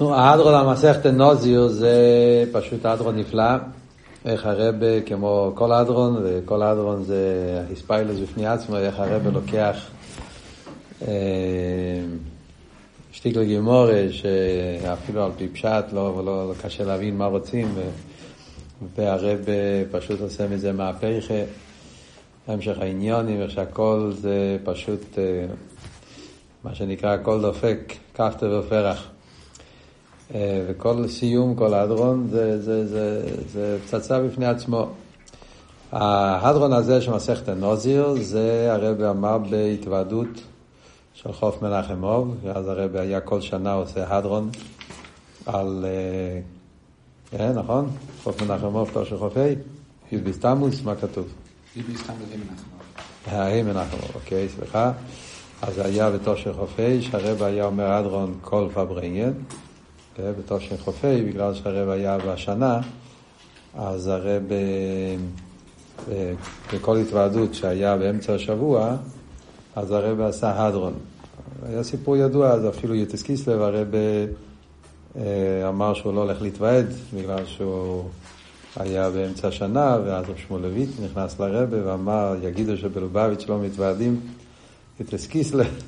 נו, האדרון המסכת נוזיר זה פשוט אדרון נפלא. איך הרבה, כמו כל אדרון, וכל אדרון זה הספיילוס בפני עצמו, איך הרבה לוקח אה, שטיקל גימורה, שאפילו על פי פשט לא, לא, לא קשה להבין מה רוצים, והרבה פשוט עושה מזה מהפכה. המשך העניונים, איך שהכל זה פשוט, אה, מה שנקרא, הכל דופק, כפתר ופרח. אה, וכל סיום, כל הדרון, זה, זה, זה, זה פצצה בפני עצמו. ההדרון הזה של מסכת הנוזיר, זה הרבי אמר בהתוועדות של חוף מנחם אוב, ואז הרבי היה כל שנה עושה הדרון על, אה נכון? חוף מנחם אוב, תור של חופי, י"ב מה כתוב? י"ב אוב. ה' מנחם אוב, אוקיי, סליחה. אז היה בתור של חופי, שהרבי היה אומר הדרון כל פברנגן. בתור שם חופי, בגלל שהרב היה בשנה, אז הרב בכל התוועדות שהיה באמצע השבוע, אז הרב עשה הדרון. היה סיפור ידוע, אז אפילו יוטס קיסלב, הרב אה, אמר שהוא לא הולך להתוועד, בגלל שהוא היה באמצע השנה, ואז רב שמואל לויט נכנס לרבה ואמר, יגידו שבלובביץ' לא מתוועדים, יוטס קיסלב.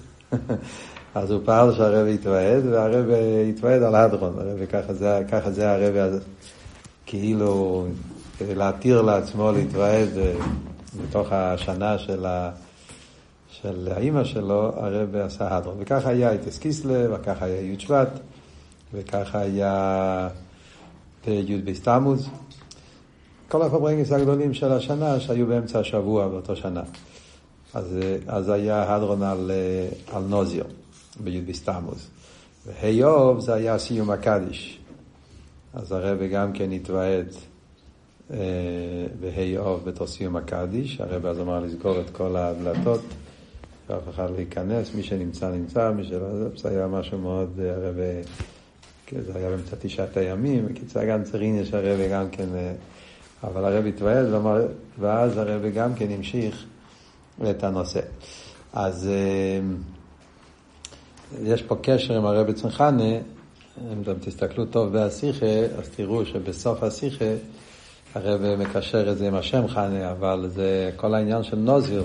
אז הוא פעל שהרב יתוועד, והרב יתוועד על הדרון, הרב ככה זה, ככה זה הרב כאילו להתיר לעצמו להתוועד אה, בתוך השנה של, ה, של האימא שלו, הרב עשה הדרון. וככה היה איתס קיסלב, וככה היה י' שבט, וככה היה י' בסתמוז. כל הפברנגס הגדולים של השנה שהיו באמצע השבוע באותו שנה. אז, אה, אז היה הדרון על, אה, על נוזיו. בי' בסתמוס. והיוב זה היה סיום הקדיש. אז הרב גם כן התוועד בהיוב בתור סיום הקדיש. הרב אז אמר לסגור את כל הדלתות, שאף אחד לא ייכנס, מי שנמצא נמצא, מי שלא, זה היה משהו מאוד, הרב, זה היה באמצע תשעת הימים, בקיצור גם צריין יש הרב גם כן, אבל הרב התוועד, ואז הרב גם כן המשיך את הנושא. אז יש פה קשר עם הרבי צנחנה, אם אתם תסתכלו טוב בהשיחה, אז תראו שבסוף השיחה הרבי מקשר את זה עם השם חנה, אבל זה כל העניין של נוזיר.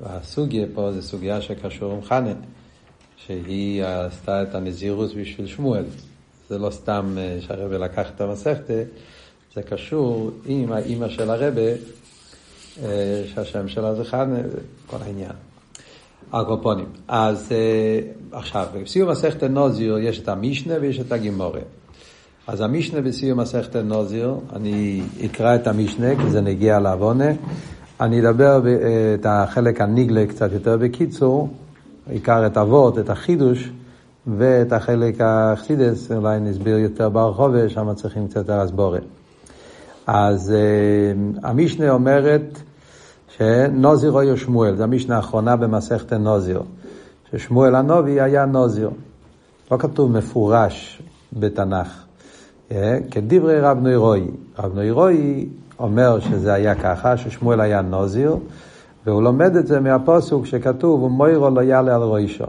והסוגיה פה זה סוגיה שקשור עם חנה, שהיא עשתה את הנזירוס בשביל שמואל. זה לא סתם אה, שהרבי לקח את המסכתה, זה קשור עם האימא של הרבי, אה, שהשם שלה זה חנה, כל העניין. הקופונים. אז uh, עכשיו, בסיום מסכת נוזיר יש את המשנה ויש את הגימורה. אז המשנה בסיום מסכת נוזיר, אני אקרא את המשנה כי זה נגיע לעוונה. אני אדבר uh, את החלק הניגלה קצת יותר בקיצור, עיקר את אבות, את החידוש, ואת החלק האכסידס, אולי נסביר יותר ברחוב, ושם צריכים קצת יותר הסבורת. אז uh, המשנה אומרת, שנוזיר אויר שמואל, זו המשנה האחרונה במסכת נוזיר, ששמואל הנובי היה נוזיר. לא כתוב מפורש בתנ"ך. אה, כדברי רב נוירוי. רב נוירוי אומר שזה היה ככה, ששמואל היה נוזיר, והוא לומד את זה מהפוסוק שכתוב, ומוירו לא יעלה על ראשו.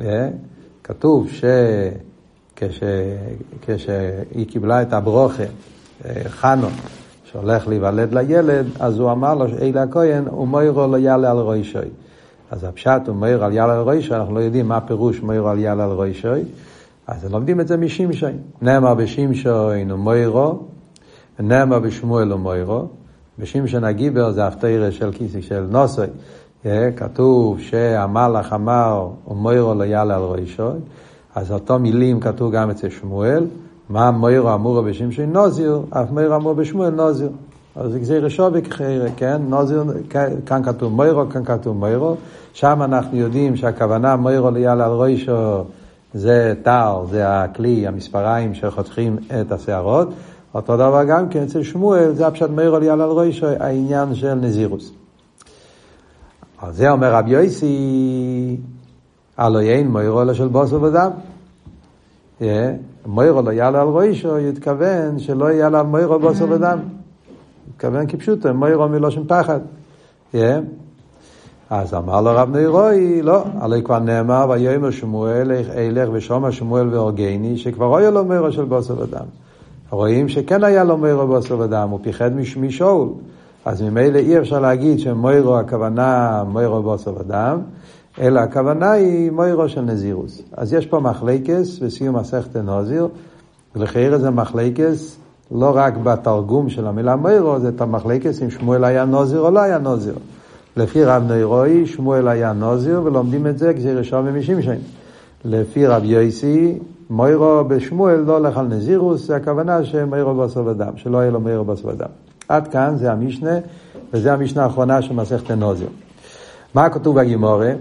אה, כתוב שכשהיא קיבלה את הברוכה, אה, חנון, שהולך להיוולד לילד, אז הוא אמר לו, אלי הכהן, ומוירו לא יעלה על רוישוי. אז הפשט הוא מויר על יעלה על רוישוי, אנחנו לא יודעים מה פירוש מויר על יעלה על רוישוי, אז לומדים את זה משמשוי. נאמר בשמשוי ומוירו, נאמר בשמואל ומוירו, בשמשון הגיבר זה הפתירה של כיסי של נוסוי. כתוב שהמלאך אמר, ומוירו לא יעלה על רוישוי, אז אותו מילים כתוב גם אצל שמואל. מה מוירו אמורו בשמשי נוזיר, אף מוירו אמור בשמואל נוזיר. אז זה גזיר שווי כחירה, כן? נוזיר, כאן כתוב מוירו, כאן כתוב מוירו. שם אנחנו יודעים שהכוונה מוירו ליאל על רוישו זה טל, זה הכלי, המספריים שחותכים את השערות. אותו דבר גם כן אצל שמואל, זה הפשט מוירו ליאל על רוישו, העניין של נזירוס. על זה אומר רבי יויסי, הלא אין מוירו אלא של בוסר ודם. מוירו לא יעלה על רוישו, יתכוון שלא יהיה עליו מוירו בוסר ודם. יתכוון כפשוטו, מוירו מלושן פחד. אז אמר לו רב נוירוי, לא, הרי כבר נאמר, ויאמר שמואל, אלך ושומע שמואל והורגני, שכבר היה לו מרו של בוסר ודם. רואים שכן היה לו מרו בוסר ודם, הוא פיחד משאול. אז ממילא אי אפשר להגיד שמוירו הכוונה מוירו בוסר ודם, אלא הכוונה היא מוירו של נזירוס. אז יש פה מחלקס בסיום מסכת נוזיר, ולחייר זה מחלקס לא רק בתרגום של המילה מוירו, זה את המחלקס אם שמואל היה נוזיר או לא היה נוזיר. לפי רב נוירוי, שמואל היה נוזיר, ולומדים את זה כשראשון ממשמשן. לפי רב יויסי, מוירו בשמואל לא הולך על נזירוס, זה הכוונה שמוירו בוסר ודם, שלא יהיה לו מוירו בוסר ודם. עד כאן זה המשנה, וזה המשנה האחרונה של מסכת נוזיר. מה כתוב בגימורה?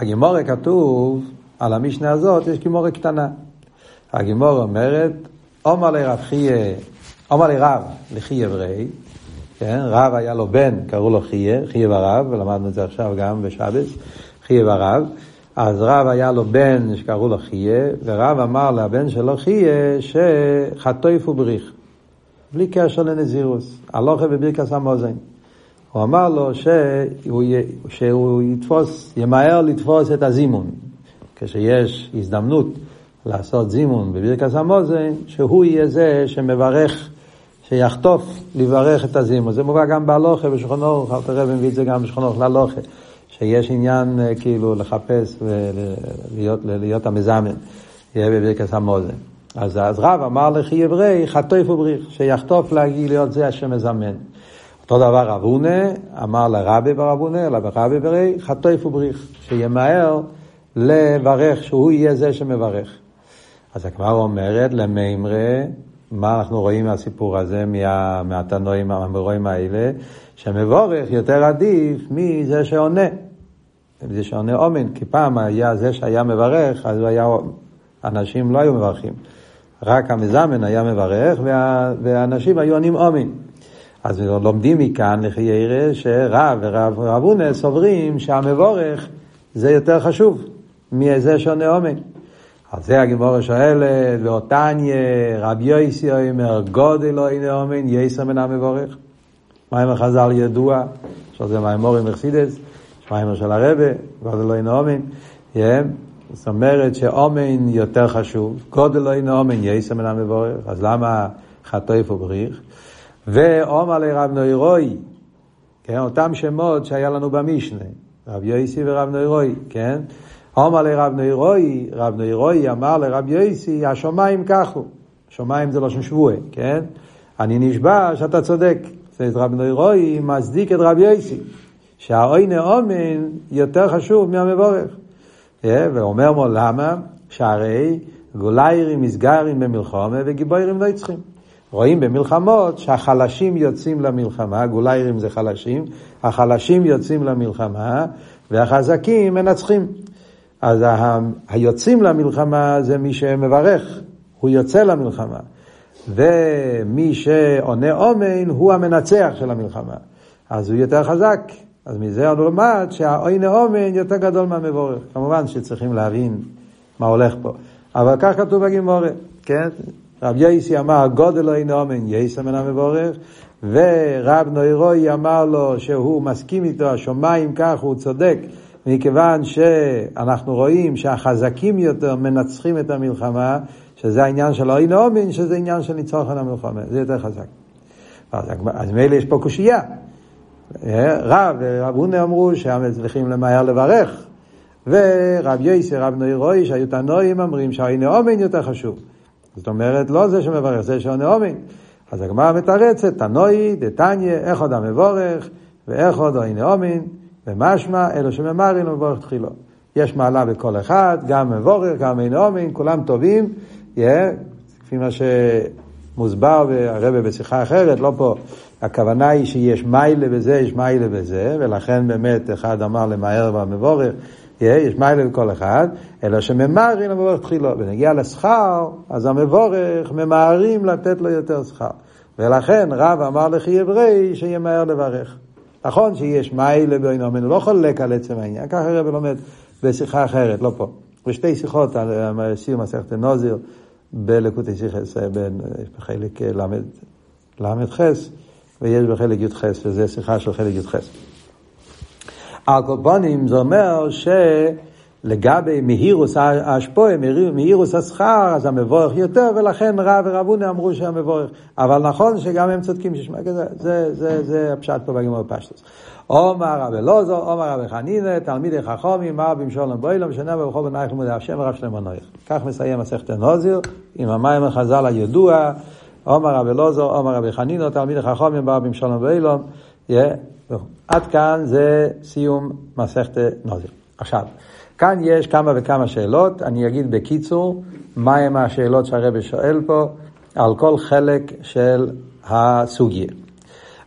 בגימורה כתוב, על המשנה הזאת יש גימורה קטנה. הגימורה אומרת, עומר לרב חייה, עומר לרב לחייה ורי, כן? רב היה לו בן, קראו לו חייה, חייה ורב, ולמדנו את זה עכשיו גם בשבס, חייה ורב. אז רב היה לו בן שקראו לו חייה, ורב אמר לבן שלו חייה שחטויף ובריך, בלי קשר לנזירוס, הלוכה בברכס המוזן. הוא אמר לו שהוא, שהוא יתפוס, ימהר לתפוס את הזימון. כשיש הזדמנות לעשות זימון בברכס המוזן, שהוא יהיה זה שמברך שיחטוף לברך את הזימו. זה מובא גם בהלוכה, בשולחן אורך, אל תראה מביא את זה גם בשולחן אורך להלוכה. שיש עניין אה, כאילו לחפש ולהיות להיות המזמן, יהיה בברכס המוזן. אז, אז רב אמר לכי עברי, חטוף ובריך, שיחטוף להגיד להיות זה השם מזמן. אותו דבר רב הונה, אמר לרבי ברב הונה, אלא ברבי ברי, חטוף ובריך, שימהר לברך, שהוא יהיה זה שמברך. אז הגמרא אומרת, למימרי, מה אנחנו רואים מהסיפור הזה, מה, מהתנועים, מהמרואים האלה, שמבורך יותר עדיף מזה שעונה. זה שעונה אומן, כי פעם היה זה שהיה מברך, אז היה, אנשים לא היו מברכים. רק המזמן היה מברך, וה, והאנשים היו עונים אומן. אז לומדים מכאן, לכי ירא, שרב ורב רבונה סוברים שהמבורך זה יותר חשוב מזה שעונה אומן. על זה הגימורה שואלת, ואותניה, רבי יויסי אומר, גודל הנה אומן, יסר מן המבורך. מיימר חז"ל ידוע, שזה מיימורים מחסידס, מיימר של הרבה, גודל לא הנה אומן. זאת אומרת שאומן יותר חשוב, גודל לא אומן, יסר מן המבורך, אז למה חטוף ובריך? ואומר לרב נוירוי, כן, אותם שמות שהיה לנו במשנה, רב יויסי ורב נוירוי, כן? אומר לרב נוירוי, רב נוירוי אמר לרב יויסי, השמיים ככו. שמיים זה לא שם שבועי, כן? אני נשבע שאתה צודק. זאת רב נוירוי מצדיק את רב יויסי, שהאוי נאומן יותר חשוב מהמבורך. ואומר לו למה? שהרי גוליירים מסגרים במלחומה וגיבוירים לא. רואים במלחמות שהחלשים יוצאים למלחמה, גוליירים זה חלשים, החלשים יוצאים למלחמה והחזקים מנצחים. אז היוצאים למלחמה זה מי שמברך, הוא יוצא למלחמה. ומי שעונה אומן הוא המנצח של המלחמה. אז הוא יותר חזק. אז מזה עוד לומד שהעונה אומן יותר גדול מהמבורך. כמובן שצריכים להבין מה הולך פה. אבל כך כתוב בגימורת, כן? רב יייסי אמר גודל עונה אומן יייסה מן המבורך, ורב נוירוי אמר לו שהוא מסכים איתו, השמיים כך, הוא צודק. מכיוון שאנחנו רואים שהחזקים יותר מנצחים את המלחמה, שזה העניין של אוי נאומין, שזה עניין של ניצוחן המלחמה, זה יותר חזק. אז, אז מילא יש פה קושייה. רב ורב הונה אמרו שהם צריכים למהר לברך, ורב יויסר, רב נוי רוי, שהיו תנועים אומרים שהאי נאומין יותר חשוב. זאת אומרת, לא זה שמברך, זה שהוא נאומין. אז הגמרא מתרצת, תנועי, דתניא, איך עוד המבורך, ואיך עוד אוי נאומין. ומשמע אלו שממרים מבורך תחילו. יש מעלה בכל אחד, גם מבורך, גם אין אומן, כולם טובים, yeah, כפי מה שמוסבר הרבה בשיחה אחרת, לא פה. הכוונה היא שיש מיילה בזה, יש מיילה בזה, ולכן באמת אחד אמר למהר yeah, יש מיילה בכל אחד, אלא שממהרים למבורך תחילו. ונגיע לשכר, אז המבורך ממהרים לתת לו יותר שכר. ולכן רב אמר לכי עברי שימהר לברך. נכון שיש מיילה בין אומן, הוא לא חולק על עצם העניין, ככה הרב לומד בשיחה אחרת, לא פה. ושתי שיחות על שיר מסכת נוזיר בלקוטי שיחס, בחלק ל"ח, ויש בחלק י"ח, וזה שיחה של חלק י"ח. על כל פונים זה אומר שלגבי מהירוס השפועה, מהירוס השכר, אז המבורך יותר, ולכן רב ורבונה אמרו שהמבורך. אבל נכון שגם הם צודקים ששמע כזה, זה, זה, זה הפשט פה בגמור פשטוס. עומר רבי אלעזר, עומר רבי חנינא, תלמידי חכומים, מר במשולם בוילום, שנה ובכל בנייך לימודי השם ורב שלמה נויך. כך מסיים מסכת הנוזיר, עם המים החז"ל הידוע, עומר רבי אלעזר, עומר רבי חנינא, תלמידי חכומים, מר במשולם בוילום. עד כאן זה סיום מסכת נוזיר. עכשיו, כאן יש כמה וכמה שאלות, אני אגיד בקיצור מהם השאלות שהרבי שואל פה על כל חלק של הסוגיה.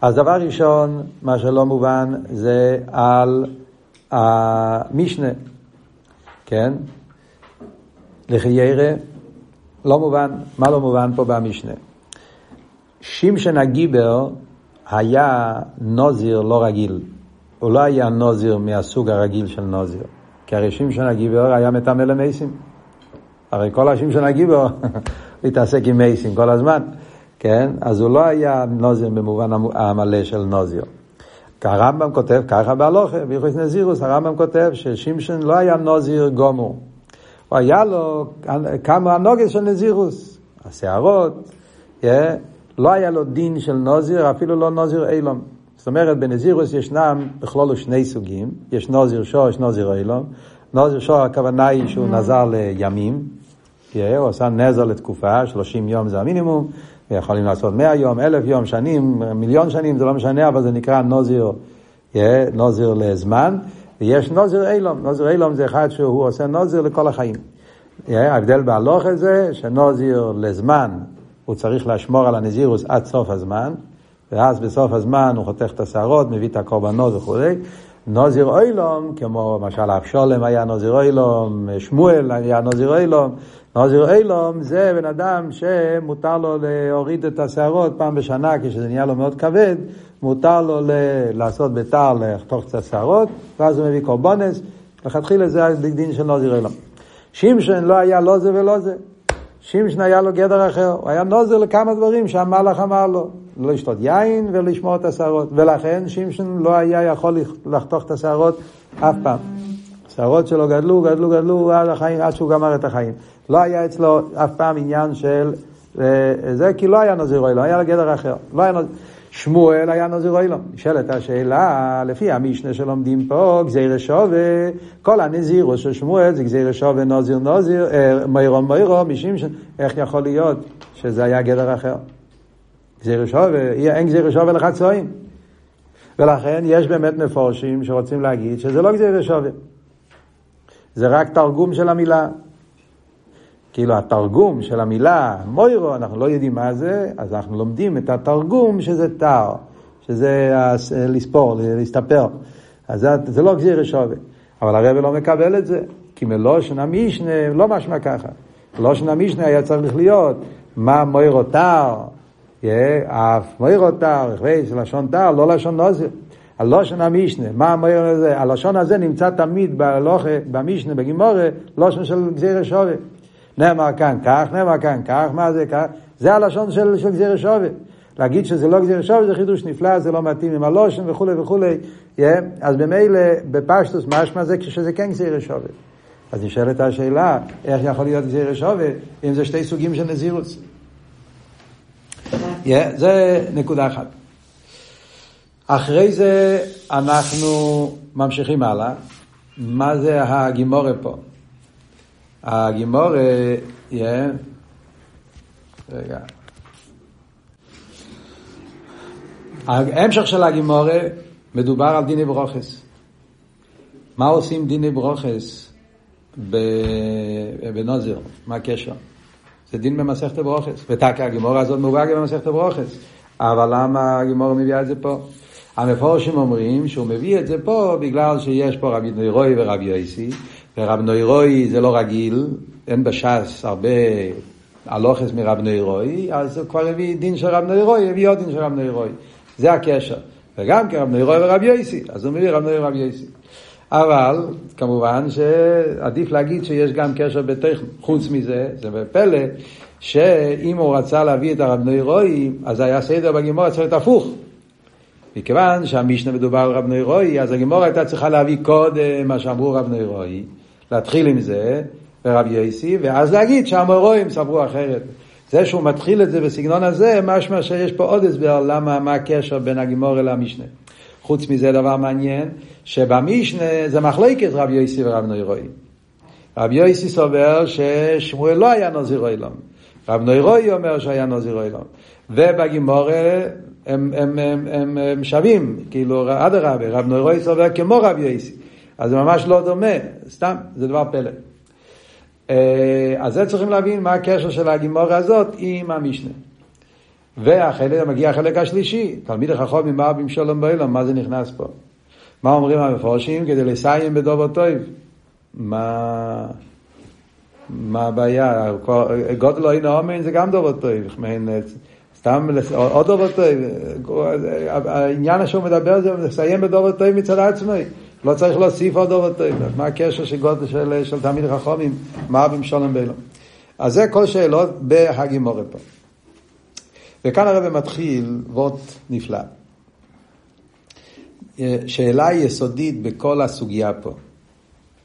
אז דבר ראשון, מה שלא מובן זה על המשנה, כן? לחיירה, לא מובן, מה לא מובן פה במשנה? שמשן הגיבר היה נוזיר לא רגיל. הוא לא היה נוזיר מהסוג הרגיל של נוזיר. כי הרי שמשון הגיבר היה מטמא למייסים. הרי כל השמשון הגיבר התעסק עם מייסים כל הזמן. כן? אז הוא לא היה נוזיר במובן המלא של נוזיר. הרמב"ם כותב ככה בהלוכה, ביחס נזירוס, הרמב"ם כותב ששמשון לא היה נוזיר גומור. הוא היה לו כמה הנוגס של נזירוס, השערות, yeah, לא היה לו דין של נוזיר, אפילו לא נוזיר אילום. זאת אומרת, בנזירוס ישנם בכלולו שני סוגים, יש נוזיר שור, יש נוזיר אילום. נוזיר שור הכוונה היא שהוא נזר לימים, yeah, הוא עשה נזר לתקופה, 30 יום זה המינימום, יכולים לעשות מאה יום, אלף יום, שנים, מיליון שנים, זה לא משנה, אבל זה נקרא נוזיר, yeah, נוזיר לזמן. ויש נוזיר אילום, נוזיר אילום זה אחד שהוא עושה נוזיר לכל החיים. Yeah, ההבדל בהלוך זה שנוזיר לזמן, הוא צריך לשמור על הנזירוס עד סוף הזמן, ואז בסוף הזמן הוא חותך את השערות, מביא את הקורבנות וכולי. נוזיר אוילום, כמו למשל אבשולם היה נוזיר אוילום, שמואל היה נוזיר אוילום, נוזיר אילום זה בן אדם שמותר לו להוריד את השערות פעם בשנה כשזה נהיה לו מאוד כבד, מותר לו ל- לעשות ביתר, לחתוך את השערות, ואז הוא מביא קורבונס, לכתחילה זה הדין של נוזיר אילום. שמשון לא היה לא זה ולא זה. שמשון היה לו גדר אחר, הוא היה נוזר לכמה דברים שהמלאך אמר לו, לא לשתות יין ולשמור את השערות, ולכן שמשון לא היה יכול לחתוך את השערות אף פעם. השערות שלו גדלו, גדלו, גדלו עד, החיים, עד שהוא גמר את החיים. לא היה אצלו אף פעם עניין של אה, זה, כי לא היה נזיר אוילום, היה גדר אחר. לא היה נזיר... שמואל היה נזיר אוילום. נשאלת השאלה, לפי המשנה שלומדים פה, גזיר שווה, כל הנזירו של שמואל זה גזיר שווה נזיר נזיר, אה, מירו מירו, משום ש... איך יכול להיות שזה היה גדר אחר? גזיר שווה, אין גזיר שווה לחצואים. ולכן יש באמת מפורשים שרוצים להגיד שזה לא גזיר שווה. זה רק תרגום של המילה. כאילו התרגום של המילה מוירו, אנחנו לא יודעים מה זה, אז אנחנו לומדים את התרגום שזה תר, שזה לספור, להסתפר. אז זה, זה לא גזיר שווה. אבל הרב לא מקבל את זה, כי מלושן המשנה לא משמע ככה. מלושן המשנה היה צריך להיות מה מוירו תר, אף מוירו תר, לשון תר, לא לשון נוזר. הלושן המשנה, מה המויר הזה? הלשון הזה נמצא תמיד במשנה, בגימורה, לושן של גזיר שווה. נאמר כאן כך, נאמר כאן כך, מה זה כך? זה הלשון של, של גזיר שווה. להגיד שזה לא גזיר שווה זה חידוש נפלא, זה לא מתאים עם הלושן וכולי וכולי. Yeah, אז במילא בפשטוס משמע זה כשזה כן גזיר שווה. אז נשאלת השאלה, איך יכול להיות גזיר שווה אם זה שתי סוגים של נזירוס? Yeah, זה נקודה אחת. אחרי זה אנחנו ממשיכים הלאה. מה זה הגימורה פה? הגימורה, yeah, רגע. ההמשך של הגימורה מדובר על דיני ברוכס. מה עושים דיני ברוכס בנוזר? מה הקשר? זה דין במסכת ברוכס. ותקה הגימורה הזאת מובאה גם במסכת ברוכס. אבל למה הגימורה מביאה את זה פה? המפורשים אומרים שהוא מביא את זה פה בגלל שיש פה רבי נוירוי ורבי יויסי, ורב נוירוי זה לא רגיל, אין בש"ס הרבה הלוכס מרב נוירוי, אז הוא כבר הביא דין של רב נוירוי, הביא עוד דין של רב נוירוי. זה הקשר. וגם כרב נוירוי ורבי יויסי, אז הוא מביא רב נוירוי ורבי יויסי. אבל כמובן שעדיף להגיד שיש גם קשר בתוך, חוץ מזה, זה בפלא, שאם הוא רצה להביא את הרב נוירוי, אז היה סדר בגימור צריך להיות הפוך. מכיוון שהמשנה מדובר על רב נוירוי, אז הגימור הייתה צריכה להביא קודם מה שאמרו רב נוירוי, להתחיל עם זה, ורב יויסי, ואז להגיד שהמורואים סברו אחרת. זה שהוא מתחיל את זה בסגנון הזה, משמע שיש פה עוד הסבר למה, מה הקשר בין הגימור אל המשנה. חוץ מזה דבר מעניין, שבמשנה זה מחלקת רב יויסי ורב נוירוי. רב יויסי סובר ששמואל לא היה נוזיר אילום. רב נוירוי אומר שהיה נוזיר אילום. ובגימורה הם, הם, הם, הם, הם שווים, כאילו אדרבה, רב נוירוי סובר כמו רב יויסי. אז זה ממש לא דומה, סתם, זה דבר פלא. אה, אז זה צריכים להבין מה הקשר של הגימורה הזאת עם המשנה. והחלק, מגיע החלק השלישי, תלמיד החכום ממר במשולם באילום, מה זה נכנס פה? מה אומרים המפורשים? כדי לסיים בדובר טוב. מה, מה הבעיה? גודל לא הנה אומן זה גם דובר טוב. סתם עוד דובר טוב. העניין שהוא מדבר זה לסיים בדובר טוב מצד עצמי. לא צריך להוסיף עוד דובר טוב. מה הקשר של גודל של, של תלמיד חכמים? מה במשולם באילום? אז זה כל שאלות בהגימורת פה. וכאן הרב מתחיל וורט נפלא. שאלה יסודית בכל הסוגיה פה.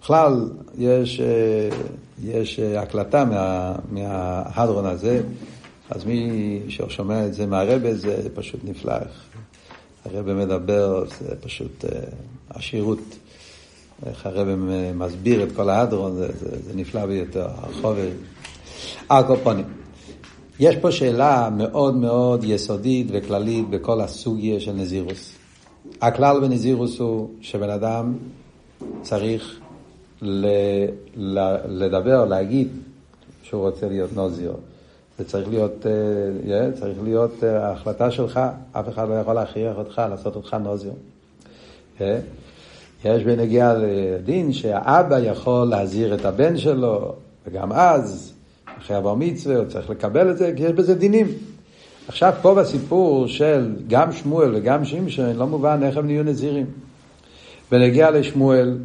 בכלל, יש, יש הקלטה מה, מההדרון הזה, אז מי ששומע את זה מהרבה זה פשוט נפלא. הרבה מדבר, זה פשוט עשירות. איך הרבה מסביר את כל ההדרון, זה, זה, זה נפלא ביותר, החובר. הקופונים. יש פה שאלה מאוד מאוד יסודית וכללית בכל הסוגיה של נזירוס. הכלל בנזירוס הוא שבן אדם צריך ל, ל, לדבר, להגיד שהוא רוצה להיות נוזיר. זה צריך להיות, yeah, צריך להיות uh, ההחלטה שלך, אף אחד לא יכול להכריח אותך לעשות אותך נוזיר. Yeah. יש בנגיעה לדין שהאבא יכול להזהיר את הבן שלו, וגם אז אחרי אבר מצווה, הוא צריך לקבל את זה, כי יש בזה דינים. עכשיו פה בסיפור של גם שמואל וגם שמשון, לא מובן איך הם נהיו נזירים. ונגיע לשמואל,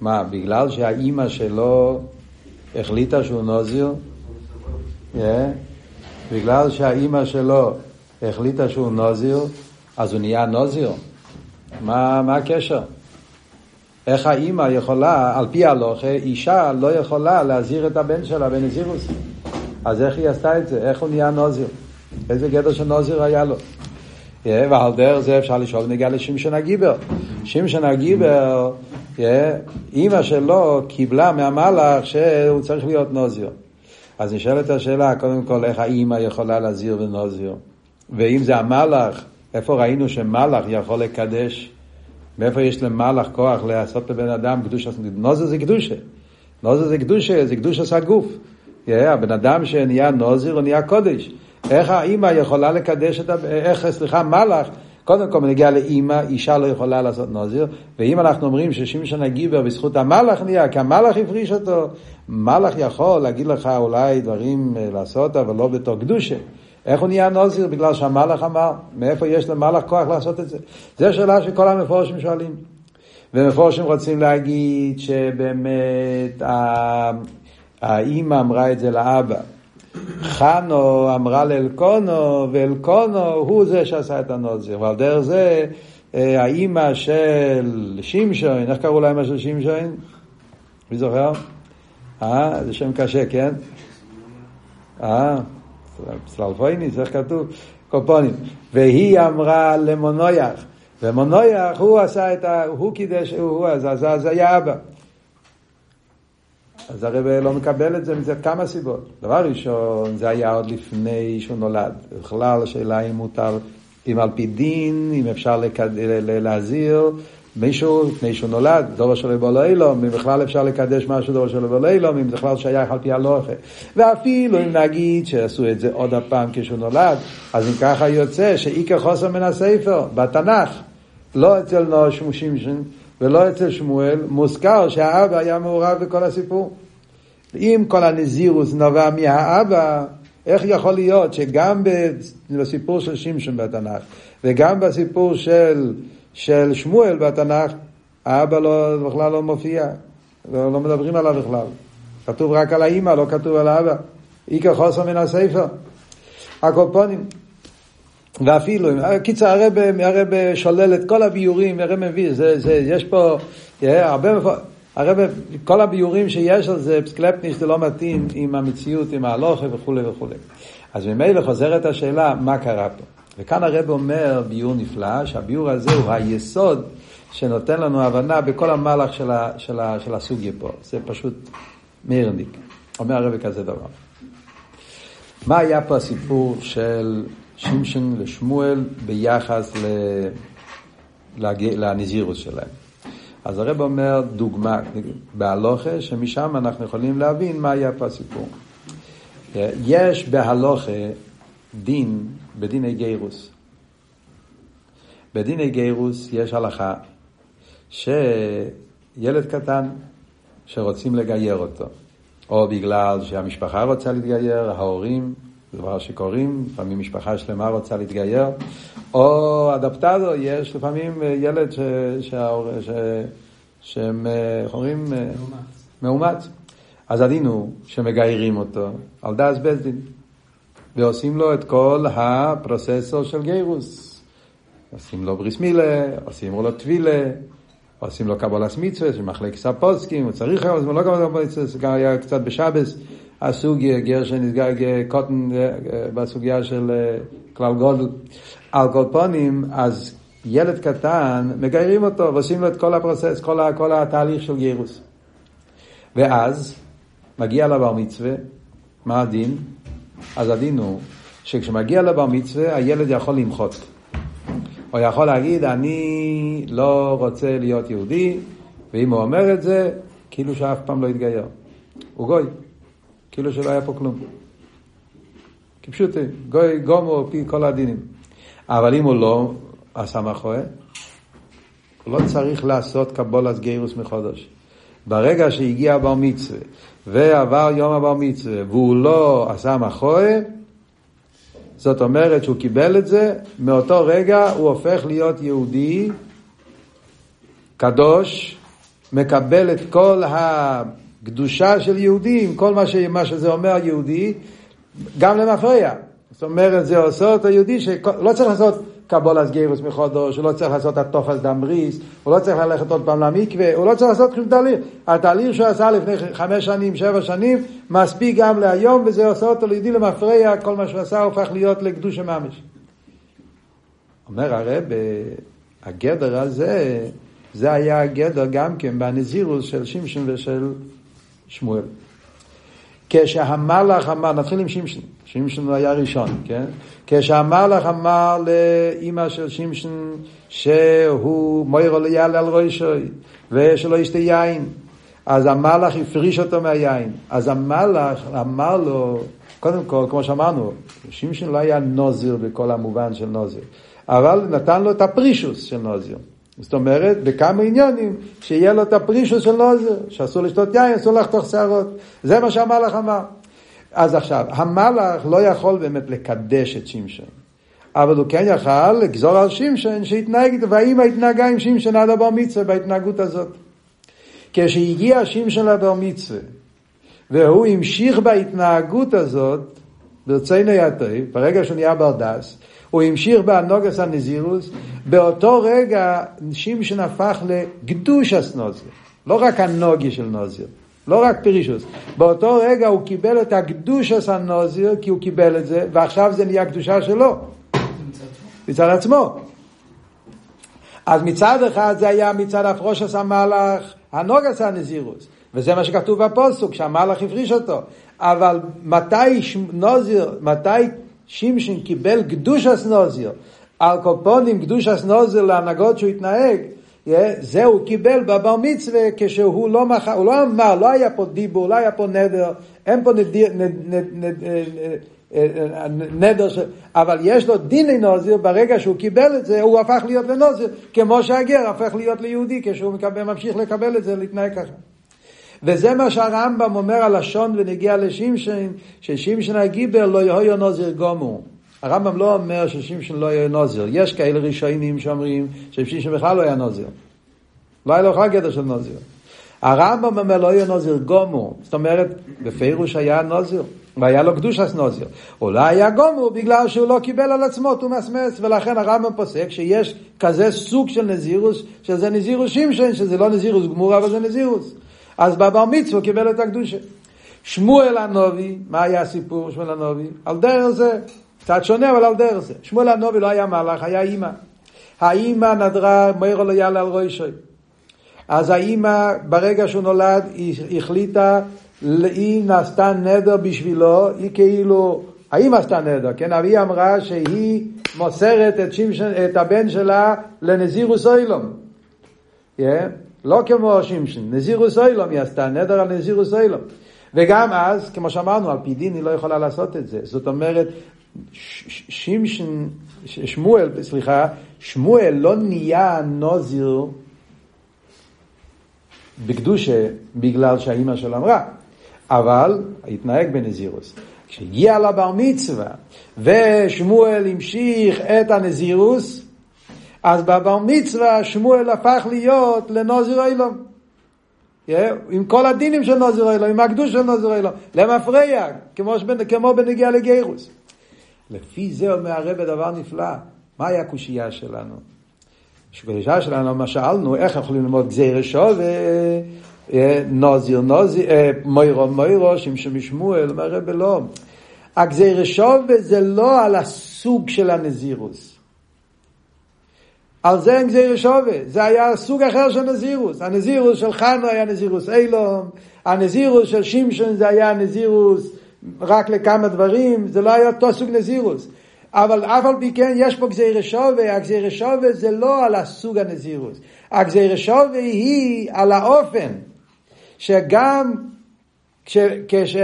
מה, בגלל שהאימא שלו החליטה שהוא נוזיר? Yeah. בגלל שהאימא שלו החליטה שהוא נוזיר, אז הוא נהיה נוזיר? מה, מה הקשר? איך האימא יכולה, על פי הלוכה, אישה לא יכולה להזהיר את הבן שלה בנזירוס. אז איך היא עשתה את זה? איך הוא נהיה נוזיר? איזה גדר של נוזיר היה לו? ועל דרך זה אפשר לשאול נגיע לשמשון הגיבר. שמשון הגיבר, אימא שלו קיבלה מהמלאך שהוא צריך להיות נוזיר. אז נשאלת השאלה, קודם כל, איך האימא יכולה להזהיר בנוזיר? ואם זה המלאך, איפה ראינו שמלאך יכול לקדש? מאיפה יש למלאך כוח לעשות לבן אדם קדושה? נוזר זה קדושה. נוזר זה קדושה, זה קדושה של הגוף. Yeah, הבן אדם שנהיה נוזר הוא נהיה קודש. איך האימא יכולה לקדש את ה... איך, סליחה, מלאך, קודם כל נגיע לאימא, אישה לא יכולה לעשות נוזר, ואם אנחנו אומרים ששמשון הגיבר בזכות המלאך נהיה, כי המלאך הפריש אותו, מלאך יכול להגיד לך אולי דברים אה, לעשות, אבל לא בתור קדושה. איך הוא נהיה נוזיר? בגלל שהמלאך אמר, מאיפה יש למלאך כוח לעשות את זה? זו שאלה שכל המפורשים שואלים. ומפורשים רוצים להגיד שבאמת האימא אמרה את זה לאבא. חנו אמרה לאלקונו, ואלקונו הוא זה שעשה את הנוזיר. ועל דרך זה אה, האימא של שמשון, איך קראו לאמא של שמשון? מי זוכר? אה, זה שם קשה, כן? אה, סללפויניס, איך כתוב? קופונים. והיא אמרה למונויח, ומונויח הוא עשה את ה... הוא קידש, הוא, אז, אז היה אבא. אז הרב לא מקבל את זה מזה כמה סיבות. דבר ראשון, זה היה עוד לפני שהוא נולד. בכלל, השאלה אם מותר, אם על פי דין, אם אפשר. להזהיר, מישהו, לפני שהוא נולד, דובר שלו בו לאילום, אם בכלל אפשר לקדש משהו דובר שלו בו לאילום, אם זה בכלל שייך על פי הלוכה. ואפילו אם נגיד שעשו את זה עוד הפעם כשהוא נולד, אז אם ככה יוצא שעיקר חוסר מן הספר, בתנ"ך, לא אצל נוש שמשון ולא אצל שמואל, מוזכר שהאבא היה מעורב בכל הסיפור. אם כל הנזירוס נובע מהאבא, איך יכול להיות שגם בסיפור של שמשון בתנ"ך וגם בסיפור של של שמואל בתנ"ך, האבא לא, בכלל לא מופיע, לא, לא מדברים עליו בכלל. כתוב רק על האימא, לא כתוב על האבא. איקר חוסר מן הספר. הקופונים. ואפילו, קיצר הרב, הרב שולל את כל הביורים, הרב מביא, זה, זה, יש פה הרבה, הרב, כל הביורים שיש על זה, פסקלפניש זה לא מתאים עם המציאות, עם ההלוכה וכולי וכולי. אז ממילא חוזרת השאלה, מה קרה פה? וכאן הרב אומר ביור נפלא, שהביור הזה הוא היסוד שנותן לנו הבנה בכל המהלך של, ה, של, ה, של הסוגיה פה. זה פשוט מאירניק. אומר הרב כזה דבר. מה היה פה הסיפור של שמשון לשמואל ביחס לנזירוס שלהם? אז הרב אומר דוגמה בהלוכה, שמשם אנחנו יכולים להבין מה היה פה הסיפור. יש בהלוכה דין, בדיני גירוס. בדיני גירוס יש הלכה שילד קטן שרוצים לגייר אותו, או בגלל שהמשפחה רוצה להתגייר, ההורים, דבר שקורים, לפעמים משפחה שלמה רוצה להתגייר, או אדפטדו, יש לפעמים ילד ש... שההור... ש... שהם, איך אומרים? מאומץ. אז הדין הוא שמגיירים אותו על דס בית ועושים לו את כל הפרוססור של גיירוס. עושים לו בריס מילה, עושים לו טבילה, עושים לו קבולס מצווה, שמחלק ספוסקים, הוא צריך, אבל לא קבולס מצווה, היה קצת בשבס, עשו גר שנסגר קוטן אה, בסוגיה של אה, כלל גודל. על כל פונים, אז ילד קטן, מגיירים אותו ועושים לו את כל הפרוסס, כל, כל התהליך של גירוס. ואז מגיע לבר מצווה, מה הדין? אז הדין הוא שכשמגיע לבר מצווה הילד יכול למחות. או יכול להגיד, אני לא רוצה להיות יהודי, ואם הוא אומר את זה, כאילו שאף פעם לא יתגייר. הוא גוי, כאילו שלא היה פה כלום. כפשוט, גוי גומו פי כל הדינים. אבל אם הוא לא עשה מאחורי, הוא לא צריך לעשות קבולת גירוס מחודש. ברגע שהגיע בר מצווה ועבר יום הבר מצווה והוא לא עשה מאחורי, זאת אומרת שהוא קיבל את זה, מאותו רגע הוא הופך להיות יהודי קדוש, מקבל את כל הקדושה של יהודי, עם כל מה, ש... מה שזה אומר יהודי, גם למפרע. זאת אומרת, זה עושה אותו יהודי שלא צריך לעשות קבולת גירוס מחודש, הוא לא צריך לעשות התופס דמריס, הוא לא צריך ללכת עוד פעם למקווה, הוא לא צריך לעשות כלום תהליך. התהליך שהוא עשה לפני חמש שנים, שבע שנים, מספיק גם להיום, וזה עושה אותו לידי למפרע, כל מה שהוא עשה הופך להיות לקדוש ממש. אומר הרב, הגדר הזה, זה היה הגדר גם כן בנזירוס של שמשון ושל שמואל. כשהמלאך אמר, נתחיל עם שמשון, שמשון היה ראשון, כן? כשהמלאך אמר לאימא של שמשון שהוא מוירו ליאל על ראשוי ושלא ישתה יין, אז המלאך הפריש אותו מהיין. אז המלאך אמר לו, קודם כל, כמו שאמרנו, שמשון לא היה נוזיר בכל המובן של נוזיר, אבל נתן לו את הפרישוס של נוזיר. זאת אומרת, בכמה עניונים, שיהיה לו את הפרישוס של נוזר, שאסור לשתות יין, אסור לחתוך שערות. זה מה שהמלאך אמר. אז עכשיו, המלאך לא יכול באמת לקדש את שמשון, אבל הוא כן יכל לגזור על שמשון שיתנהג, והאמא התנהגה עם שמשון עד הבר מצווה בהתנהגות הזאת. כשהגיע שמשון לבר מצווה, והוא המשיך בהתנהגות הזאת, ברצינו יתוי, ברגע שהוא נהיה ברדס, הוא המשיך באנוגס הנזירוס, באותו רגע שמשון הפך לקדוש הסנוזיר, לא רק הנוגי של נוזיר. לא רק פרישוס. באותו רגע הוא קיבל את הקדושס הנוזיר, כי הוא קיבל את זה, ועכשיו זה נהיה קדושה שלו. מצד עצמו. אז מצד אחד זה היה מצד הפרושס המהלך, הנוגס הנזירוס. וזה מה שכתוב בפוסוק, שהמהלך הפריש אותו. אבל מתי נוזיר, מתי שמשון קיבל קדושס נוזיר, על קופונים קדושס נוזיר להנהגות שהוא התנהג, זה הוא קיבל בבר מצווה כשהוא לא מכר, הוא לא אמר, לא היה פה דיבור, לא היה פה נדר, אין פה נדיר, נד, נד, נד, נדר, ש... אבל יש לו דיני נוזיר, ברגע שהוא קיבל את זה, הוא הפך להיות לנוזיר, כמו שהגר הפך להיות ליהודי, כשהוא מקבל, ממשיך לקבל את זה, להתנהג ככה. וזה מה שהרמב"ם אומר על לשון ונגיע לשמשון, ששמשון הגיבר לא יהיו נוזיר גומו. הרמב"ם לא אומר ששמשון לא יהיה נוזר. יש כאלה ראשונים שאומרים ששמשון בכלל לא היה נוזר. לא היה לו בכלל גדר של נוזר. הרמב"ם אומר לא יהיה נוזר גומו. זאת אומרת, בפירוש היה נוזר. והיה לו קדושת נוזיר. אולי היה גומר בגלל שהוא לא קיבל על עצמו תומאס ולכן הרמב"ם פוסק שיש כזה סוג של נזירוס, שזה נזירוס שמשון, שזה לא נזירוס גמור, אבל זה נזירוס. אז בבר מצווה קיבל את הקדושה. שמואל הנובי, מה היה הסיפור שמואל הנובי? על דרך זה, קצת שונה אבל על דרך זה. שמואל הנובי לא היה מלאך, היה אימא. האימא נדרה מוירו לא יעלה על רוישוי. אז האימא, ברגע שהוא נולד, היא החליטה, היא נעשתה נדר בשבילו, היא כאילו, האימא עשתה נדר, כן? היא אמרה שהיא מוסרת את, שמשן, את הבן שלה לנזירוס אוילום. Yeah? לא כמו שמשון, נזירוס אוילום היא עשתה, נדר על נזירוס אוילום. וגם אז, כמו שאמרנו, על פי דין היא לא יכולה לעשות את זה. זאת אומרת, שמשון, שמואל, סליחה, שמואל לא נהיה נוזיר בקדושה בגלל שהאימא שלו אמרה, אבל התנהג בנזירוס. כשהגיע לבר מצווה ושמואל המשיך את הנזירוס, אז בבר מצווה שמואל הפך להיות לנוזיר אילום. עם כל הדינים של נוזיר אילום, עם הקדוש של נוזיר אילום, למפרע, כמו, כמו בנגיע לגיירוס. לפי זה אומר הרב דבר נפלא. מה היה הקושייה שלנו? הקושייה שלנו, מה שאלנו, איך יכולים ללמוד גזיר שווה, נוזיר נוזיר, מוירו מוירו, שמשום משמואל, אומר הרב לא. הגזיר שווה זה לא על הסוג של הנזירוס. על זה אין גזיר שווה, זה היה סוג אחר של נזירוס. הנזירוס של חנו היה נזירוס אילום, הנזירוס של שמשון זה היה נזירוס רק לכמה דברים, זה לא היה אותו סוג נזירוס. אבל אף על פי כן יש פה גזיר שווה, הגזיר שווה זה לא על הסוג הנזירוס. הגזיר שווה היא על האופן שגם כש, כש,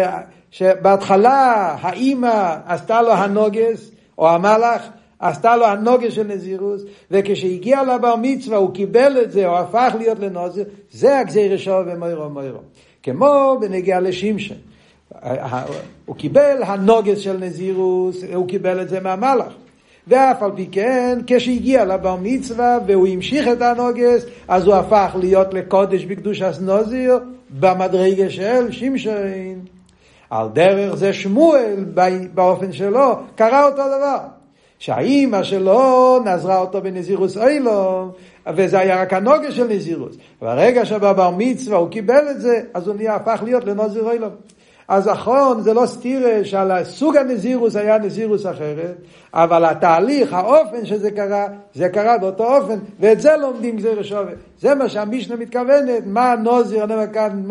שבהתחלה האימא עשתה לו הנוגס, או המלאך, עשתה לו הנוגס של נזירוס, וכשהגיע לבר מצווה הוא קיבל את זה, או הפך להיות לנוזר, זה הגזיר שווה מוירו מוירו. כמו בנגיע לשמשון. הוא קיבל הנוגס של נזירוס, הוא קיבל את זה מהמלאך. ואף על פי כן, כשהגיע לבר מצווה והוא המשיך את הנוגס, אז הוא הפך להיות לקודש בקדוש אסנוזיר במדרגה של שמשון. על דרך זה שמואל באופן שלו קרה אותו דבר. שהאימא שלו נזרה אותו בנזירוס אילום, וזה היה רק הנוגס של נזירוס. ברגע שבבר מצווה הוא קיבל את זה, אז הוא נהיה הפך להיות לנזיר אילום. אז נכון, זה לא סתירה שעל סוג הנזירוס היה נזירוס אחרת, אבל התהליך, האופן שזה קרה, זה קרה באותו אופן, ואת זה לומדים גזיר שווה. זה מה שהמשנה מתכוונת, מה נוזיר הנמר כאן,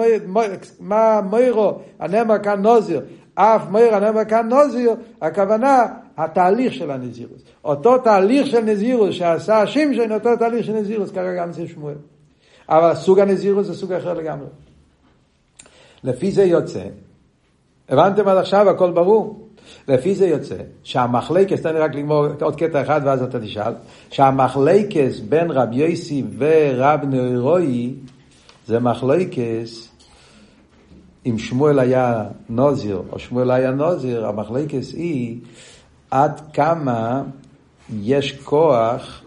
מה מוירו הנמר כאן נוזיר, אף מויר הנמר כאן נוזיר, הכוונה, התהליך של הנזירוס. אותו תהליך של נזירוס שעשה שמשון, אותו תהליך של נזירוס קרה גם אצל שמואל. אבל סוג הנזירוס זה סוג אחר לגמרי. לפי זה יוצא הבנתם עד עכשיו, הכל ברור? לפי זה יוצא שהמחלקס, תן לי רק לגמור עוד קטע אחד ואז אתה תשאל, שהמחלקס בין רב יוסי ורב נוירוי זה מחלקס אם שמואל היה נוזיר או שמואל היה נוזיר, המחלקס היא עד כמה יש כוח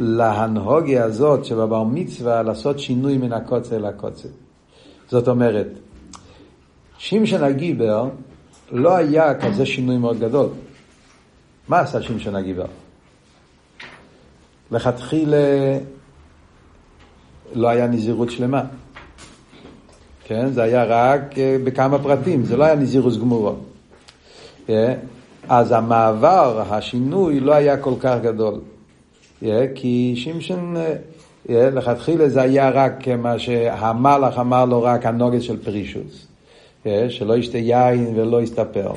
להנהוגיה הזאת שבבר מצווה לעשות שינוי מן הקוצר לקוצר. זאת אומרת, שמשון הגיבר לא היה כזה שינוי מאוד גדול. מה עשה שמשון הגיבר? לכתחילה לא היה נזירות שלמה. כן? זה היה רק אה, בכמה פרטים, זה לא היה נזירוס גמורו. אה? אז המעבר, השינוי, לא היה כל כך גדול. אה? כי שמשון, לכתחילה זה היה רק מה שהמלאך אמר לו רק הנוגס של פרישוס. שלא ישתה יין ולא יסתפר.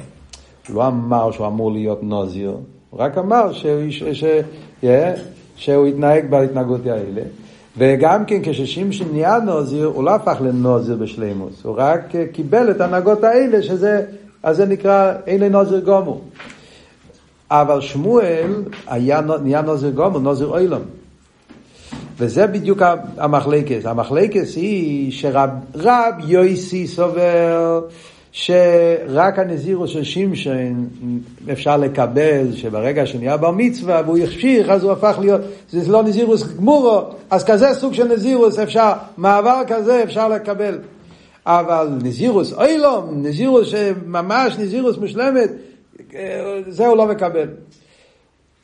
הוא לא אמר שהוא אמור להיות נוזיר, הוא רק אמר שהוא, ש, ש, ש, שהוא התנהג בהתנהגות האלה. וגם כן כששמשון נהיה נוזיר, הוא לא הפך לנוזיר בשלימוס, הוא רק קיבל את ההנהגות האלה, שזה, אז זה נקרא, אין נוזיר גומור. אבל שמואל היה, נהיה נוזיר גומור, נוזיר אוילום. וזה בדיוק המחלקס. המחלקס היא שרב יויסי סובר שרק הנזירוס של שמשון אפשר לקבל, שברגע שנהיה בר מצווה והוא החשיך אז הוא הפך להיות, זה לא נזירוס גמורו, אז כזה סוג של נזירוס אפשר, מעבר כזה אפשר לקבל. אבל נזירוס אוילום, נזירוס שממש נזירוס מושלמת, זה הוא לא מקבל.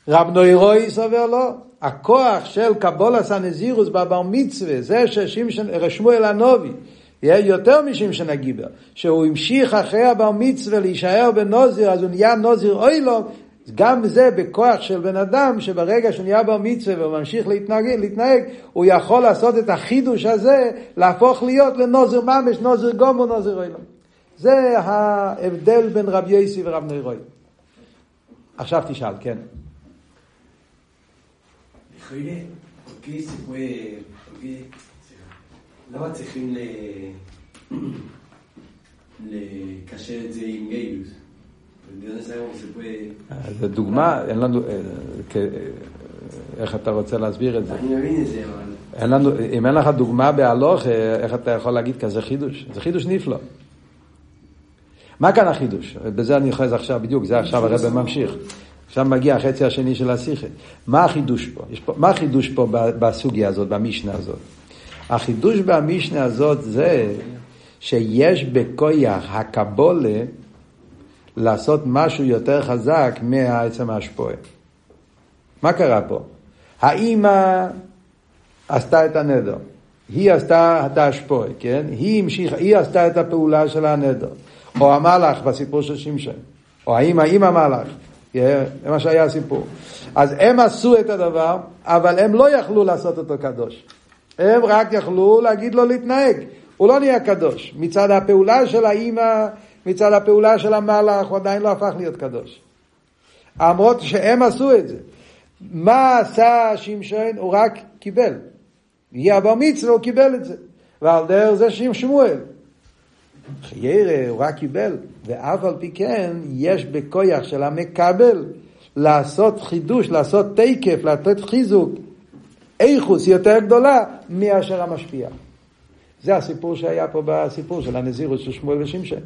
רב נוירוי סובר לו, הכוח של קבולס הנזירוס בבר מצווה, זה ששמואל הנובי, יהיה יותר משמשון הגיבר, שהוא המשיך אחרי הבר מצווה להישאר בנוזיר, אז הוא נהיה נוזיר אוילום, גם זה בכוח של בן אדם, שברגע שהוא נהיה בר מצווה וממשיך להתנהג, להתנהג, הוא יכול לעשות את החידוש הזה, להפוך להיות לנוזר ממש, נוזר גומו, נוזר אילם. זה ההבדל בין רב יוסי ורב נוירוי. עכשיו תשאל, כן. למה צריכים לקשר את זה עם גאילוס? זה דוגמה, אין לנו, אה, אה, איך אתה רוצה להסביר את זה? אני מבין את זה, אבל... אין לנו, אם אין לך דוגמה בהלוך, אה, איך אתה יכול להגיד כזה חידוש? זה חידוש נפלא. מה כאן החידוש? בזה אני אוחז עכשיו בדיוק, זה עכשיו הרב ממשיך. עכשיו מגיע החצי השני של השיחה. מה החידוש פה? פה? מה החידוש פה בסוגיה הזאת, במשנה הזאת? החידוש במשנה הזאת זה שיש בכויח הקבולה לעשות משהו יותר חזק מעצם ההשפועה. מה קרה פה? האימא עשתה את הנדר, היא עשתה את ההשפועה, כן? היא המשיכה, היא עשתה את הפעולה של הנדר. או המלאך בסיפור של שמשון, או האימא עם המלאך, זה מה שהיה הסיפור. אז הם עשו את הדבר, אבל הם לא יכלו לעשות אותו קדוש. הם רק יכלו להגיד לו להתנהג. הוא לא נהיה קדוש. מצד הפעולה של האימא מצד הפעולה של המלאך, הוא עדיין לא הפך להיות קדוש. למרות שהם עשו את זה. מה עשה שמשון? הוא רק קיבל. הגיע בר מצווה, הוא קיבל את זה. ועל דרך זה שם שמואל. חיירה, הוא רק קיבל. ואף על פי כן, יש בכויח של המקבל לעשות חידוש, לעשות תקף, לתת חיזוק, איכוס יותר גדולה מאשר המשפיע. זה הסיפור שהיה פה בסיפור של הנזירות של שמואל ושמשון.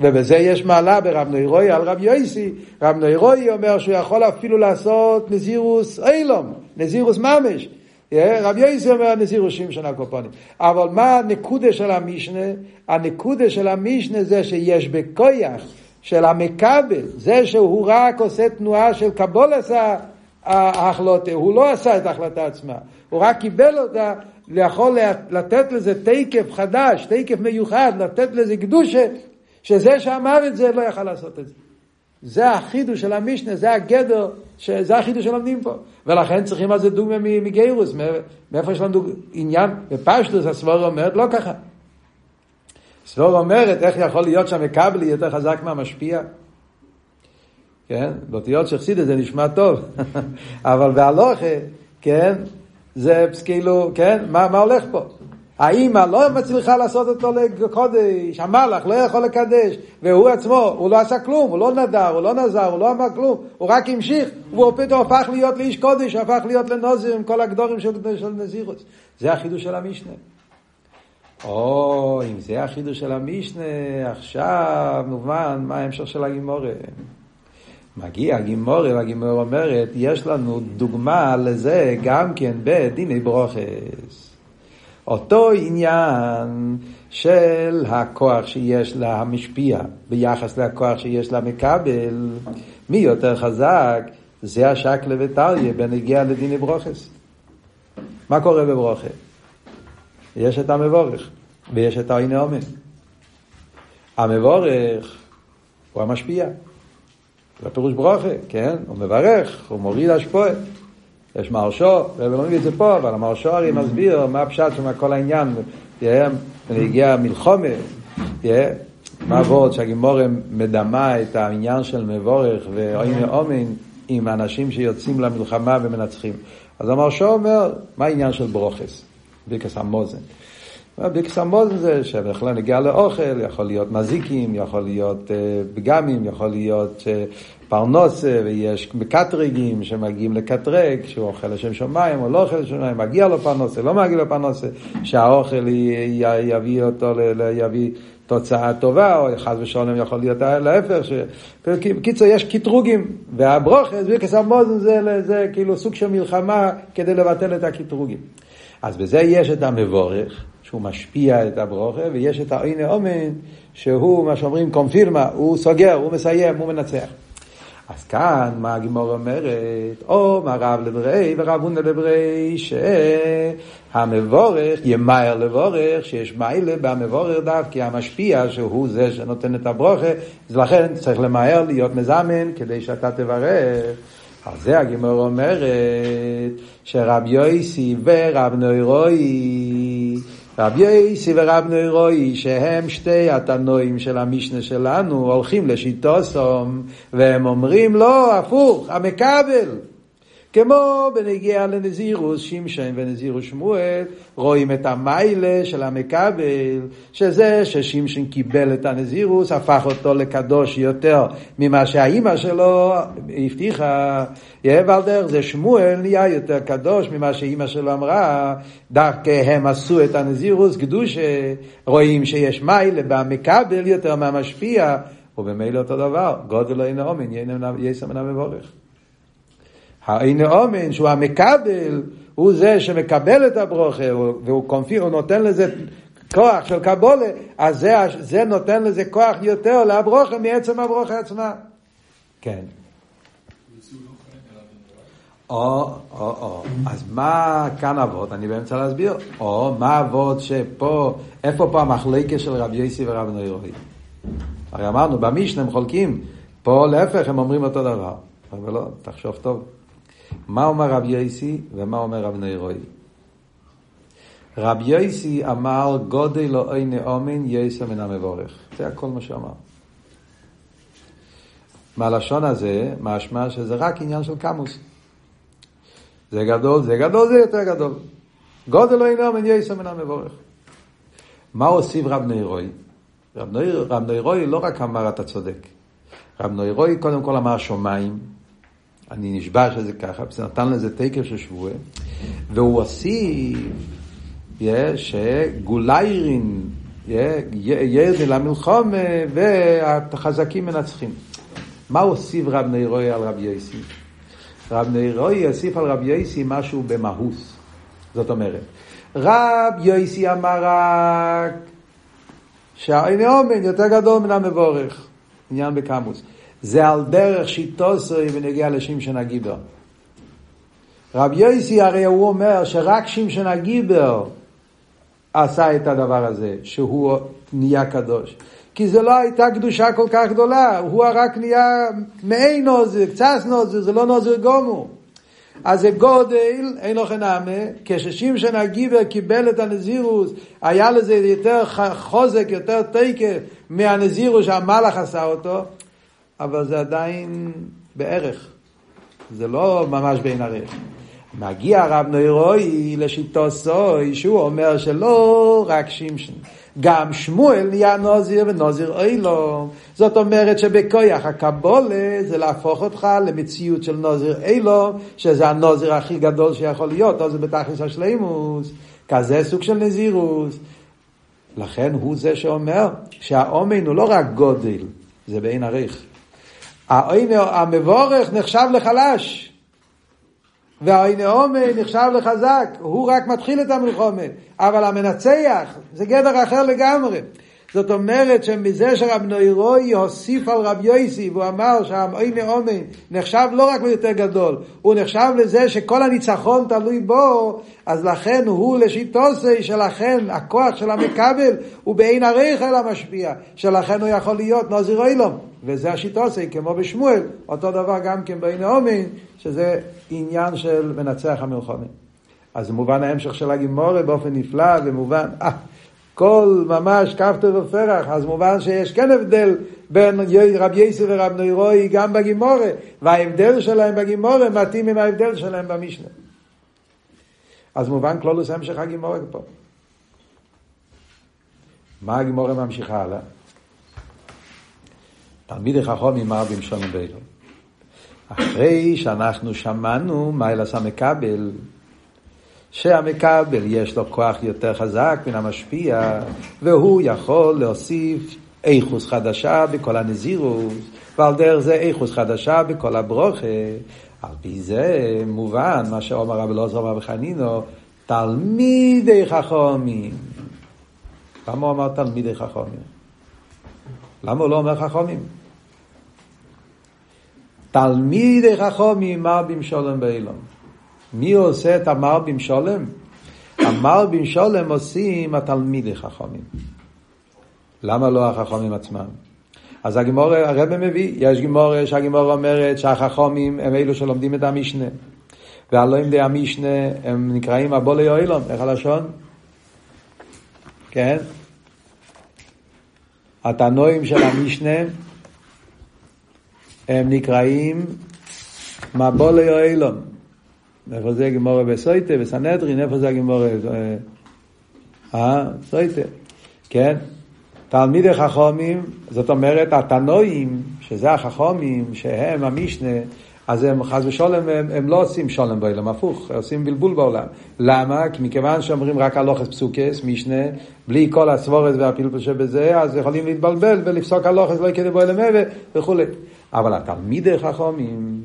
ובזה יש מעלה ברב נוירוי על רב יויסי. רב נוירוי אומר שהוא יכול אפילו לעשות נזירוס אילום, נזירוס ממש. רב יויסי אומר נזירוס שמשון הקופונים. אבל מה הנקודה של המשנה? הנקודה של המשנה זה שיש בכויח של המקבל, זה שהוא רק עושה תנועה של קבולס ההחלטה, הוא לא עשה את ההחלטה עצמה, הוא רק קיבל אותה, יכול לתת לזה תקף חדש, תקף מיוחד, לתת לזה קדושה, שזה שאמר את זה לא יכל לעשות את זה. זה החידוש של המשנה, זה הגדר, זה החידוש שלומדים פה. ולכן צריכים על זה דוגמא מגיירוס, מאיפה יש לנו עניין, בפשטוס הסבור אומרת לא ככה. הסבור אומרת איך יכול להיות שהמקבל יהיה יותר חזק מהמשפיע. כן, באותיות של חסידה זה נשמע טוב, אבל בהלוכה, כן, זה כאילו, כן, מה, מה הולך פה? האימא לא מצליחה לעשות אותו לקודש, המלאך לא יכול לקדש, והוא עצמו, הוא לא עשה כלום, הוא לא נדר, הוא לא נזר, הוא לא אמר כלום, הוא רק המשיך, והוא פתאום הפך להיות לאיש קודש, הפך להיות לנוזר עם כל הגדורים של, של נזירוס. זה החידוש של המשנה. או, אם זה החידוש של המשנה, עכשיו מובן מה ההמשך של הגימורה. מגיע הגימורה, והגימורה אומרת, יש לנו דוגמה לזה גם כן בדיני ברוכס. אותו עניין של הכוח שיש למשפיע ביחס לכוח שיש למקבל, מי יותר חזק, זה השקלה וטריה בנגיע לדיני ברוכס. מה קורה בברוכה? יש את המבורך ויש את העיני עומד. המבורך הוא המשפיע. זה פירוש ברוכה, כן? הוא מברך, הוא מוריד השפועה. יש מרשו, ולא מביא את זה פה, אבל המרשו הרי מסביר מה הפשט שם כל העניין, הגיע מלחומה, מה עבוד שהגימורה מדמה את העניין של מבורך ואוין אומן עם אנשים שיוצאים למלחמה ומנצחים. אז המרשו אומר, מה העניין של ברוכס? ביקס המוזן. ביקס המוזן זה שבכלל נגיע לאוכל, יכול להיות מזיקים, יכול להיות פגמים, יכול להיות פרנוסה, ויש מקטרגים שמגיעים לקטרג, שהוא אוכל לשם שמיים או לא אוכל לשם שמיים, מגיע לו פרנוסה, לא מגיע לו פרנוסה, שהאוכל יביא אותו, יביא תוצאה טובה, או חס ושלום יכול להיות להפך. ש... בקיצור, יש קטרוגים, והברוכס, המוזן זה, זה כאילו סוג של מלחמה כדי לבטל את הקטרוגים. אז בזה יש את המבורך, שהוא משפיע את הברוכה, ויש את העין האומן, שהוא, מה שאומרים, קונפירמה, הוא סוגר, הוא מסיים, הוא מנצח. אז כאן, מה הגימור אומרת? או מה רב לברי ורב הונא לברי, שהמבורך ימהר לבורך, שיש מיילה במבורך דווקא המשפיע, שהוא זה שנותן את הברוכה, אז לכן צריך למהר להיות מזמן כדי שאתה תברך. על זה הגימור אומרת שרב יויסי ורב נוירוי רב יויסי ורב נוירוי שהם שתי התנועים של המשנה שלנו הולכים לשיטוסום והם אומרים לא, הפוך, המקבל כמו בנגיע לנזירוס שמשון ונזירוס שמואל, רואים את המיילה של המקבל, שזה ששמשון קיבל את הנזירוס, הפך אותו לקדוש יותר ממה שהאימא שלו הבטיחה, ועל דרך זה שמואל נהיה יותר קדוש ממה שאימא שלו אמרה, דווקא הם עשו את הנזירוס קדושה, רואים שיש מיילה במקבל יותר מהמשפיע, ובמילא אותו דבר, גודל אין האומן, יסם מן המבורך. העין אומן, שהוא המקבל, הוא זה שמקבל את הברוכה, והוא קונפיר, הוא נותן לזה כוח של קבולה, אז זה, זה נותן לזה כוח יותר לברוכה מעצם הברוכה עצמה. כן. או, או, או. אז מה כאן אבות? אני באמצע להסביר. או, מה אבות שפה, איפה פה המחלקה של רבי יוסי ורבי נוירוי? הרי אמרנו, במשנה הם חולקים, פה להפך הם אומרים אותו דבר. אבל לא, תחשוב טוב. מה אומר רב יויסי ומה אומר רב נוירוי? רב יויסי אמר גודל לא אי נאומן יסע מן המבורך. זה הכל מה שאמר. מהלשון הזה משמע שזה רק עניין של קמוס. זה גדול, זה גדול, זה יותר גדול. גודל לא נאומן יסע מן המבורך. מה הוסיף רב נוירוי? רב, נויר, רב נוירוי לא רק אמר אתה צודק. רב נוירוי קודם כל אמר שמיים, אני נשבע שזה ככה, נתן לזה תקף של שבועה, והוא הוסיף שגוליירין ירד למלחומה והחזקים מנצחים. מה הוסיף רב נוירוי על רב יוסי? רב נוירוי הוסיף על רב יוסי משהו במהוס. זאת אומרת, רב יוסי אמר רק שהעין אומן יותר גדול מן המבורך, עניין בקמוס. זה על דרך שיטוסוי ונגיע לשמשון הגיבר. רב יויסי הרי הוא אומר שרק שמשון הגיבר עשה את הדבר הזה, שהוא נהיה קדוש. כי זה לא הייתה קדושה כל כך גדולה, הוא רק נהיה מעין נוזר, קצת נוזר, זה לא נוזר גומו. אז זה גודל, אין לו חנמה, כששמשון הגיבר קיבל את הנזירוס, היה לזה יותר חוזק, יותר תקף מהנזירוס שהמלאך עשה אותו, אבל זה עדיין בערך. זה לא ממש בין ערך. מגיע הרב נוירוי לשיטו סוי, שהוא אומר שלא רק שמשון. גם שמואל נהיה נוזיר ונוזיר אוי לו. זאת אומרת שבכויח הקבולה זה להפוך אותך למציאות של נוזיר אילו, שזה הנוזיר הכי גדול שיכול להיות, או זה בתכלס השלימוס. כזה סוג של נזירוס. לכן הוא זה שאומר שהאומן הוא לא רק גודל, זה בעין עריך. המבורך נחשב לחלש, והעין עומר נחשב לחזק, הוא רק מתחיל את המלחומה, אבל המנצח זה גדר אחר לגמרי. זאת אומרת שמזה שרב נוירוי הוסיף על רב יויסי והוא אמר שהעין עומר נחשב לא רק ליותר גדול, הוא נחשב לזה שכל הניצחון תלוי בו, אז לכן הוא לשיטוסי שלכן הכוח של המקבל הוא בעין עריך אל המשפיע, שלכן הוא יכול להיות נוזיר אילום. וזה השיטוסי, כמו בשמואל, אותו דבר גם כן בעין האומן, שזה עניין של מנצח המלחומה. אז מובן ההמשך של הגימורה באופן נפלא ומובן, אה, כל ממש כפתור ופרח, אז מובן שיש כן הבדל בין רב יסי ורב נוירוי גם בגימורה, וההבדל שלהם בגימורה מתאים עם ההבדל שלהם במשנה. אז מובן כלולוס המשך הגימורה פה. מה הגימורה ממשיכה הלאה? תלמידי חכמים מרבים שלום בילו. אחרי שאנחנו שמענו מה אלעס המקבל, שהמקבל יש לו כוח יותר חזק מן המשפיע, והוא יכול להוסיף איכוס חדשה בכל הנזירוס, ועל דרך זה איכוס חדשה בכל הברוכה. על פי זה מובן מה שאומר רבי אלעזר וחנינו, תלמידי חכמים. למה הוא אמר תלמידי חכמים? למה הוא לא אומר חכמים? תלמידי חכמים מרבים שולם באילון. מי עושה את המרבים שולם? המרבים שולם עושים התלמידי חכמים. למה לא החכמים עצמם? אז הגימור, הרב מביא, יש גימור שהגימור אומרת שהחכמים הם אלו שלומדים את המשנה. והלא אם די המשנה הם נקראים הבולי אוילום, איך הלשון? כן? התנועים של המשנה הם נקראים מבולי אוילום. איפה זה גמורה בסויטה, בסנהדרין, איפה זה הגמורה? אה, סויטה, כן? תלמידי חכמים, זאת אומרת, התנועים, שזה החכמים, שהם המשנה, אז הם חס ושלום, הם, הם לא עושים שולם בעולם, הפוך, עושים בלבול בעולם. למה? כי מכיוון שאומרים רק הלוכס פסוקס, משנה, בלי כל הסבורס והפלפל שבזה, אז יכולים להתבלבל ולפסוק הלוכס לא יקדם בעולם וכולי. אבל התלמידי חכמים,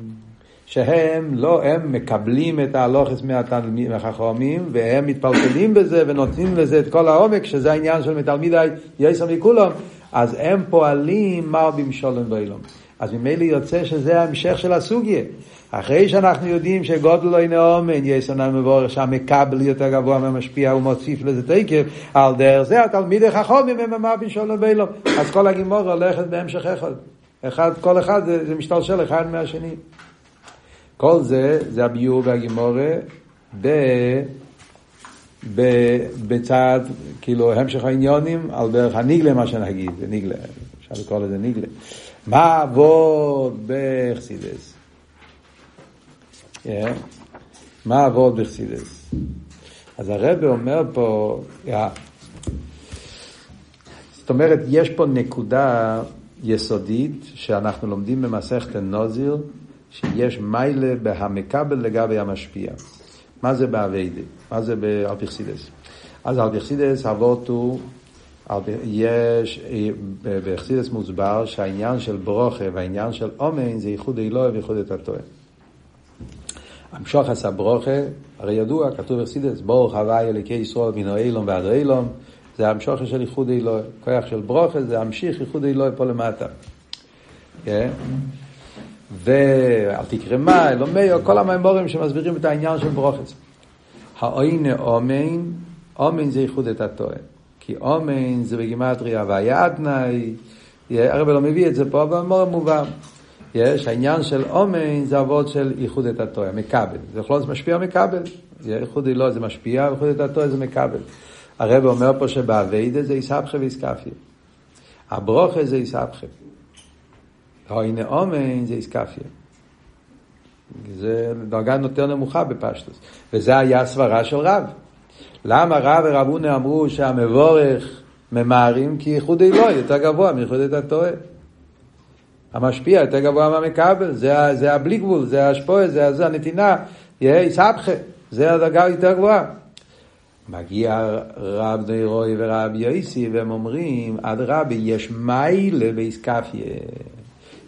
שהם לא, הם מקבלים את ההלוכס מהחכמים, והם מתפלפלים בזה ונותנים לזה את כל העומק, שזה העניין של מתלמידי יסר מכולם, אז הם פועלים מרבים שולם באילום. אז ממילא יוצא שזה ההמשך של הסוגיה. אחרי שאנחנו יודעים שגודל הנה אומן, יש לנו מבורך שהמקבל יותר גבוה מהמשפיע, הוא מוסיף לזה תקף, על דרך זה התלמידי חכמים הם המרבים שולם באילום. אז כל הגימור הולכת בהמשך אחד. אחד, כל אחד זה, זה משתלשל אחד מהשני. כל זה, זה הביור והגימורה ב... ב... בצד, כאילו, המשך העניונים על דרך הניגלה, מה שנגיד, זה ניגלה, אפשר לקרוא לזה ניגלה. מה עבוד בחסידס? Yeah. מה עבוד בחסידס? אז הרב אומר פה. זאת אומרת, יש פה נקודה יסודית שאנחנו לומדים במסכת נוזיר, שיש מיילה בהמקבל לגבי המשפיע. מה זה באביידה? מה זה באלפיכסידס? אז אלפיכסידס אבות הוא, יש, באכסידס מוסבר שהעניין של ברוכה והעניין של אומן זה ייחוד אלוהי וייחוד את הטועה. המשוך עשה ברוכה, הרי ידוע, כתוב באכסידס, ברוך הוואי אליקי ישראל מן האילום ועד האילום, זה המשוך של ייחוד אלוהי. כוח של ברוכה זה המשיך ייחוד אלוהי פה למטה. ואל תקרא מה, לא מאיר, כל המימורים שמסבירים את העניין של ברוכס. האוינה אומן, אומן זה ייחוד את הטועה. כי אומן זה בגימטריה הוויה אדנאי, הרב לא מביא את זה פה, אבל מאוד מובן. יש, העניין של אומן זה אבות של ייחוד את הטועה, מקבל. זה יכול להיות משפיע מקבל. ייחוד אלוה זה משפיע, ייחוד את הטועה זה מקבל. הרב אומר פה שבאביידה זה יסבכה ויסקפיה. הברוכה זה יסבכה. הוינה אומן זה איסקפיה. זה דרגה יותר נמוכה בפשטוס. וזה היה הסברה של רב. למה רב ורב הונה אמרו שהמבורך ממהרים? כי ייחוד אלוהי יותר גבוה מייחוד את הטועה. המשפיע יותר גבוה מהמקבל, זה, זה הבלי גבול, זה השפועה, זה, זה הנתינה, יהיה סבכה, זה הדרגה יותר גבוהה. מגיע רב דירוי ורב יויסי והם אומרים, עד רבי יש מיילה באיסקפיה.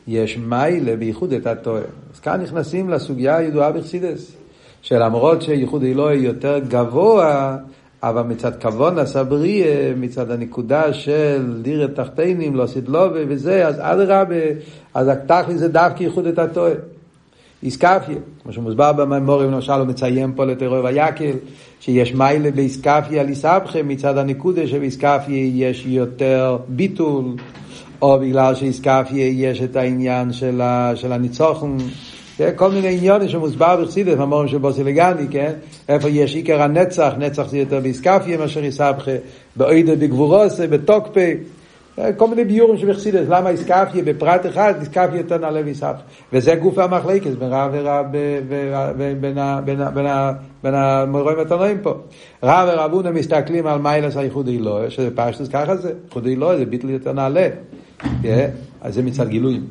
יש מיילה בייחוד את הטועה. אז כאן נכנסים לסוגיה הידועה בחסידס, שלמרות שייחוד אלוהי יותר גבוה, אבל מצד כבון הסבריה, מצד הנקודה של דירת תחתינים, לא סדלובה וזה, אז אדרבה, אז התכלי זה דווקא ייחוד את הטועה. איסקפיה, כמו שמוסבר במימורים, למשל הוא מציין פה לטרור ויקל, שיש מיילה באיסקפיה על איסבכה, מצד הנקודה שבאיסקפיה יש יותר ביטול, או בגלל שאיסקפיה יש את העניין של, ה, של הניצוחן, כל מיני עניונים שמוסבר בחסידס, המורים של בוסילגני, כן? איפה יש עיקר הנצח, נצח זה יותר באיסקפיה מאשר איסבכה, באוידה בגבורוסה, בטוקפה, כל מיני ביורים שבחסידס, למה איסקפיה בפרט אחד, איסקפיה יותר נעלה מאיסבכה. וזה גוף המחלקס בין רב ורב, בין המורים התנועים פה. רב ורבונה מסתכלים על מיילס הייחוד אלוהי, שזה פשטוס ככה זה, ייחוד אלוהי זה ביטל יותר נעלה. אז זה מצד גילויים.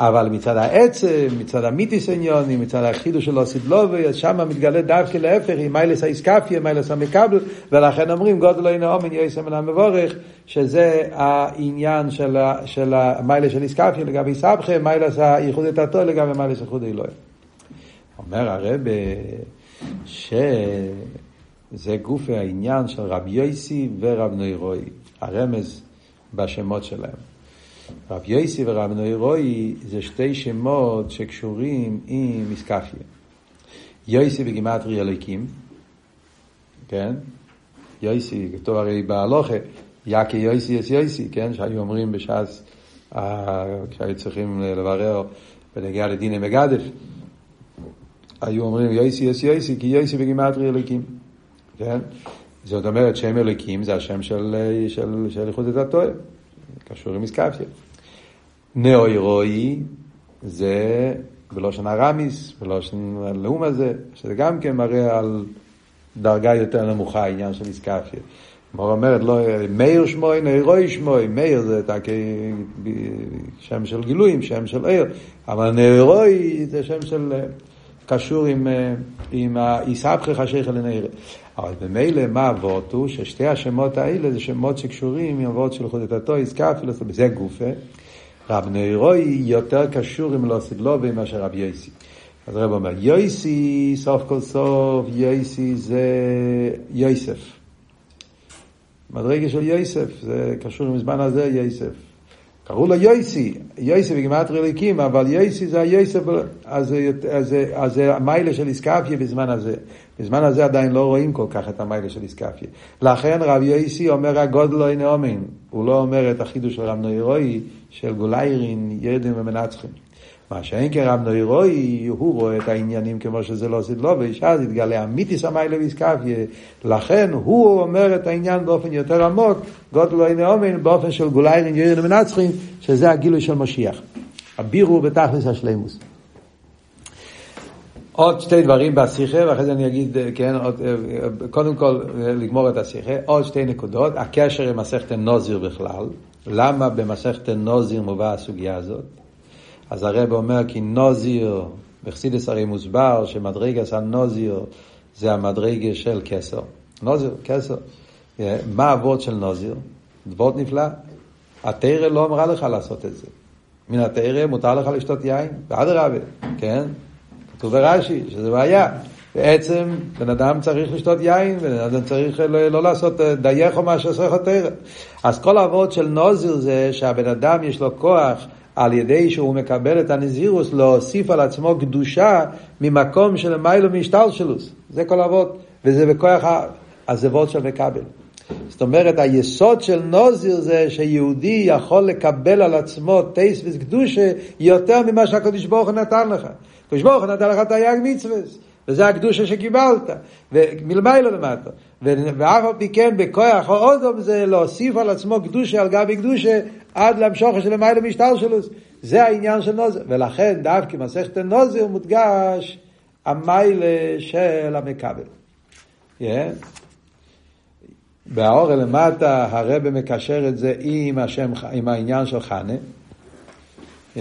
אבל מצד העצם, מצד המיתיס עניונים, מצד החידוש של אוסידלובי, אז שם מתגלה דווקא להפך, עם מיילס האיסקפיה, מיילס המקבל, ולכן אומרים גודל אין האומן יעשה מן המבורך, שזה העניין של, של המיילס של איסקפיה לגבי סבכה, מיילס הייחוד את התו לגבי מיילס הייחוד אלוהים. אומר הרב ש... זה גוף העניין של רב יויסי ורב נוירוי, הרמז בשמות שלהם. רב יויסי ורב נוירוי זה שתי שמות שקשורים עם מסקפיה. יויסי בגימטרי אלוקים, כן? יויסי, כתוב הרי בהלוכה, יאקי יויסי יש יויסי, כן? שהיו אומרים בש"ס, כשהיו צריכים לברר בנגיעה לדיני מגדף, היו אומרים יויסי יש יויסי, כי יויסי בגימטרי אלוקים, כן? זאת אומרת שם אלוקים זה השם של, של, של איחוד את התואר, קשור עם מסקפיה. נאוירוי זה בלושן הרמיס, בלושן הלאום הזה, שזה גם כן מראה על דרגה יותר נמוכה, העניין של מסקפיה. מור אומרת, לא, מאיר שמוי, נאירוי שמוי, מאיר זה שם של גילויים, שם של עיר, אבל נאירוי זה שם של, קשור עם, עם האיסבכי חשיך לנעיר. אבל במילא מה אבות הוא? ששתי השמות האלה זה שמות שקשורים עם אבות של חודתתו, איסקפי, בזה גופה. רב נוירוי יותר קשור עם לא סגלובי מאשר רב יויסי. אז רב אומר, יויסי, סוף כל סוף, יויסי זה יויסף. מדרגה של יויסף, זה קשור עם הזמן הזה, יויסף. קראו לו יויסי, יויסי בגימטרי אליקים, אבל יויסי זה היויסף, אז זה המיילה של איסקפיה בזמן הזה. בזמן הזה עדיין לא רואים כל כך את המיילה של איסקפיה. לכן רב יויסי אומר הגודל אינו אומן, הוא לא אומר את החידוש של רב נוירוי, של גוליירין, ירדים ומנצחים. מה שאין כרב נוירוי, הוא רואה את העניינים כמו שזה לא עשית לו, ואז יתגלה אמיתיס המיילה ואיסקפיה. לכן הוא אומר את העניין באופן יותר עמוק, גודל לא הנה אומן, באופן של גוליירין ירין ומנצחים, שזה הגילוי של משיח. הבירו בתכלס השלימוס. עוד שתי דברים בשיחה, ואחרי זה אני אגיד, כן, עוד, קודם כל לגמור את השיחה. עוד שתי נקודות, הקשר עם מסכת נוזיר בכלל. למה במסכת נוזיר מובאה הסוגיה הזאת? אז הרב אומר כי נוזיר, בחסידס הרי מוסבר שמדרגס הנוזיר זה המדרגה של כסר. נוזיר, כסר. מה הוורד של נוזיר? וורד נפלא. התרא לא אמרה לך לעשות את זה. מן התרא מותר לך לשתות יין, ואדרבה, כן? כתוב ברש"י שזה בעיה. בעצם בן אדם צריך לשתות יין, בן אדם צריך לא, לא לעשות דייך או מה שעושה תרא. אז כל העבוד של נוזיר זה שהבן אדם יש לו כוח על ידי שהוא מקבל את הנזירוס, להוסיף על עצמו קדושה ממקום של מיילו מהשתלשלוס. זה כל אבות, וזה בכוח הזוות של מקבל. זאת אומרת, היסוד של נוזיר זה שיהודי יכול לקבל על עצמו טייס וקדושה יותר ממה שהקדוש ברוך הוא נתן לך. הקדוש ברוך הוא נתן לך תייג מצווה. וזה הקדושה שקיבלת, ומלמיילו למטה. ואף על פי כן בכוח האודום זה להוסיף על עצמו קדושה על גבי קדושה עד להמשוך של למעלה משטר שלו. זה העניין של נוזר. ולכן דווקא מסכת נוזר מודגש המיילה של המקבל. Yeah. באור למטה הרבה מקשר את זה עם, השם, עם העניין של חנה. Yeah.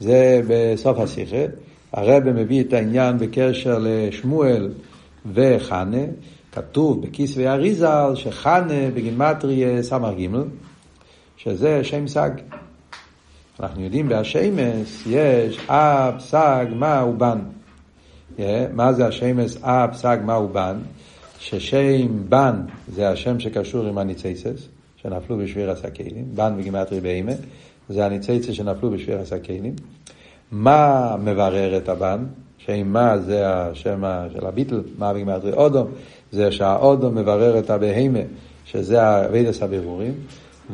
זה בסוף השיחה. הרבה מביא את העניין בקשר לשמואל וחנה. כתוב בכיסוי אריזל שחנה בגימטרי סמ"ר ג' שזה שם סג. אנחנו יודעים בהשמס יש אב, סג, מה ובן. מה זה השמס אב, סג, מה ובן? ששם בן זה השם שקשור עם הניציסס, שנפלו בשביר הסכלים, בן בגימטרי בהימה, זה הניציסס שנפלו בשביר הסכלים. מה מברר את הבן? שם מה זה השם של הביטל, מה בגימטרי אודום, זה שהאודום מברר את הבהימה, שזה הווידס הבירורים.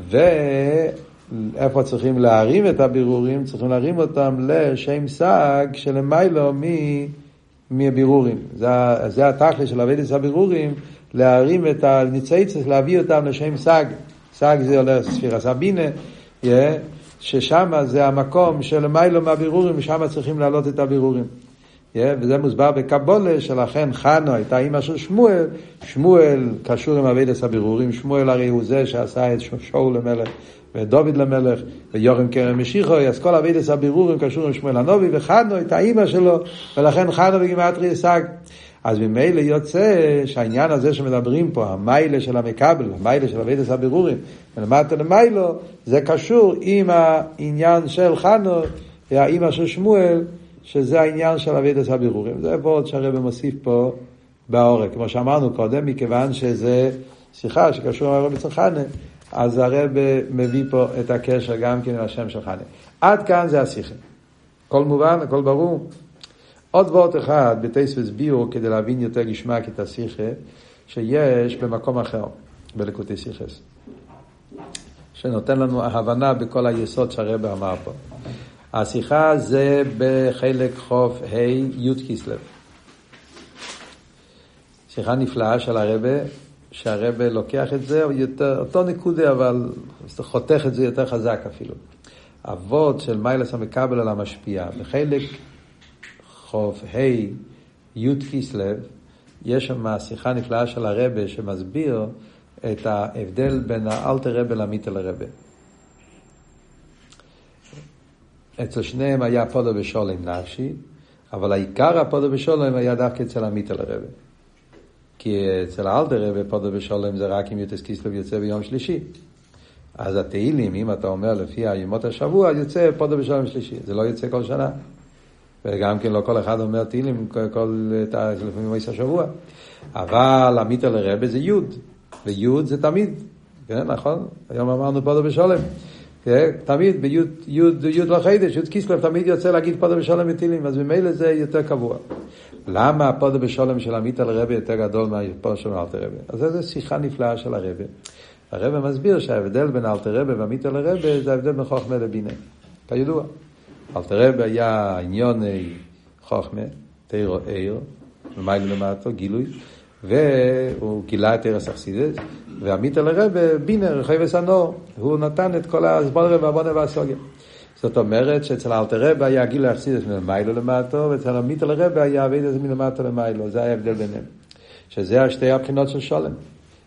ואיפה צריכים להרים את הבירורים? צריכים להרים אותם לשם סג שלמיילו מבירורים. זה, זה התכלי של אבידס הבירורים, להרים את הניציצס, להביא אותם לשם סג. סג זה הולך ספירה סבינה, yeah, ששם זה המקום שלמיילו מהבירורים, ושם צריכים להעלות את הבירורים. וזה מוסבר בקבולה, שלכן חנו הייתה אימא של שמואל, שמואל קשור עם אבידס הבירורים, שמואל הרי הוא זה שעשה את שאול למלך ודוד למלך ויורם כרם משיחו, אז כל אבידס הבירורים קשור עם שמואל הנובי, וחנו הייתה אימא שלו, ולכן חנו בגימטרי השג. אז ממילא יוצא שהעניין הזה שמדברים פה, המיילה של המקבל, המיילה של אבידס הבירורים, ולמטה למיילו, זה קשור עם העניין של חנו, האימא של שמואל, שזה העניין של אבידס הבירורים. זה ועוד שהרבא מוסיף פה בעורק, כמו שאמרנו קודם, מכיוון שזה שיחה שקשור לרבי צרכנה, אז הרב מביא פה את הקשר גם כן עם השם של חנה. עד כאן זה השיחה. הכל מובן, הכל ברור. עוד וורט אחד בטייספס ביור כדי להבין יותר גשמק את השיחה שיש במקום אחר, בלקוטי שיחס. שנותן לנו הבנה בכל היסוד שהרבא אמר פה. השיחה זה בחלק חוף ה' י' כסלו. שיחה נפלאה של הרבה, שהרבה לוקח את זה, יותר, אותו נקודה, אבל חותך את זה יותר חזק אפילו. אבות של מיילס המקבל על המשפיע. בחלק חוף ה' י' כסלו, יש שם שיחה נפלאה של הרבה שמסביר את ההבדל בין האלטר רבה למיטל רבה. אצל שניהם היה פודו בשולם נפשי, אבל העיקר הפודו בשולם היה דווקא אצל המיטל רבה. כי אצל האלטר רבה פודו בשולם זה רק אם יוטס קיסלוב יוצא ביום שלישי. אז התהילים, אם אתה אומר לפי הימות השבוע, יוצא פודו בשולם שלישי. זה לא יוצא כל שנה. וגם כן לא כל אחד אומר תהילים כל, לפעמים מועס השבוע. אבל המיטל רבה זה יוד, ויוד זה תמיד, כן, נכון? היום אמרנו פודו בשולם. כן? תמיד יוד לחידש, יוד קיסלב, תמיד יוצא להגיד פודו בשולם מטילים, אז ממילא זה יותר קבוע. למה הפודו בשולם של עמית על רבי יותר גדול מהפודו של אלתר רבי? אז זו שיחה נפלאה של הרבי. הרבי מסביר שההבדל בין אלתר רבי ועמית על רבי זה ההבדל בין חוכמה לבינה, כידוע. אלתר רבי היה עניון חוכמה, תירו עיר, ומייל למטו, גילוי, והוא גילה את ערס אכסידס, ועמית על הרבה, בינר, רחוב וסנור, הוא נתן את כל הסבולר והבונה והסוגיה. זאת אומרת שאצל אלתר רבי היה גיל אכסידס מלמיילו למטו, ואצל עמית על הרבה היה אבידס מלמטו למיילו, זה היה ההבדל ביניהם. שזה השתי הבחינות של שולם.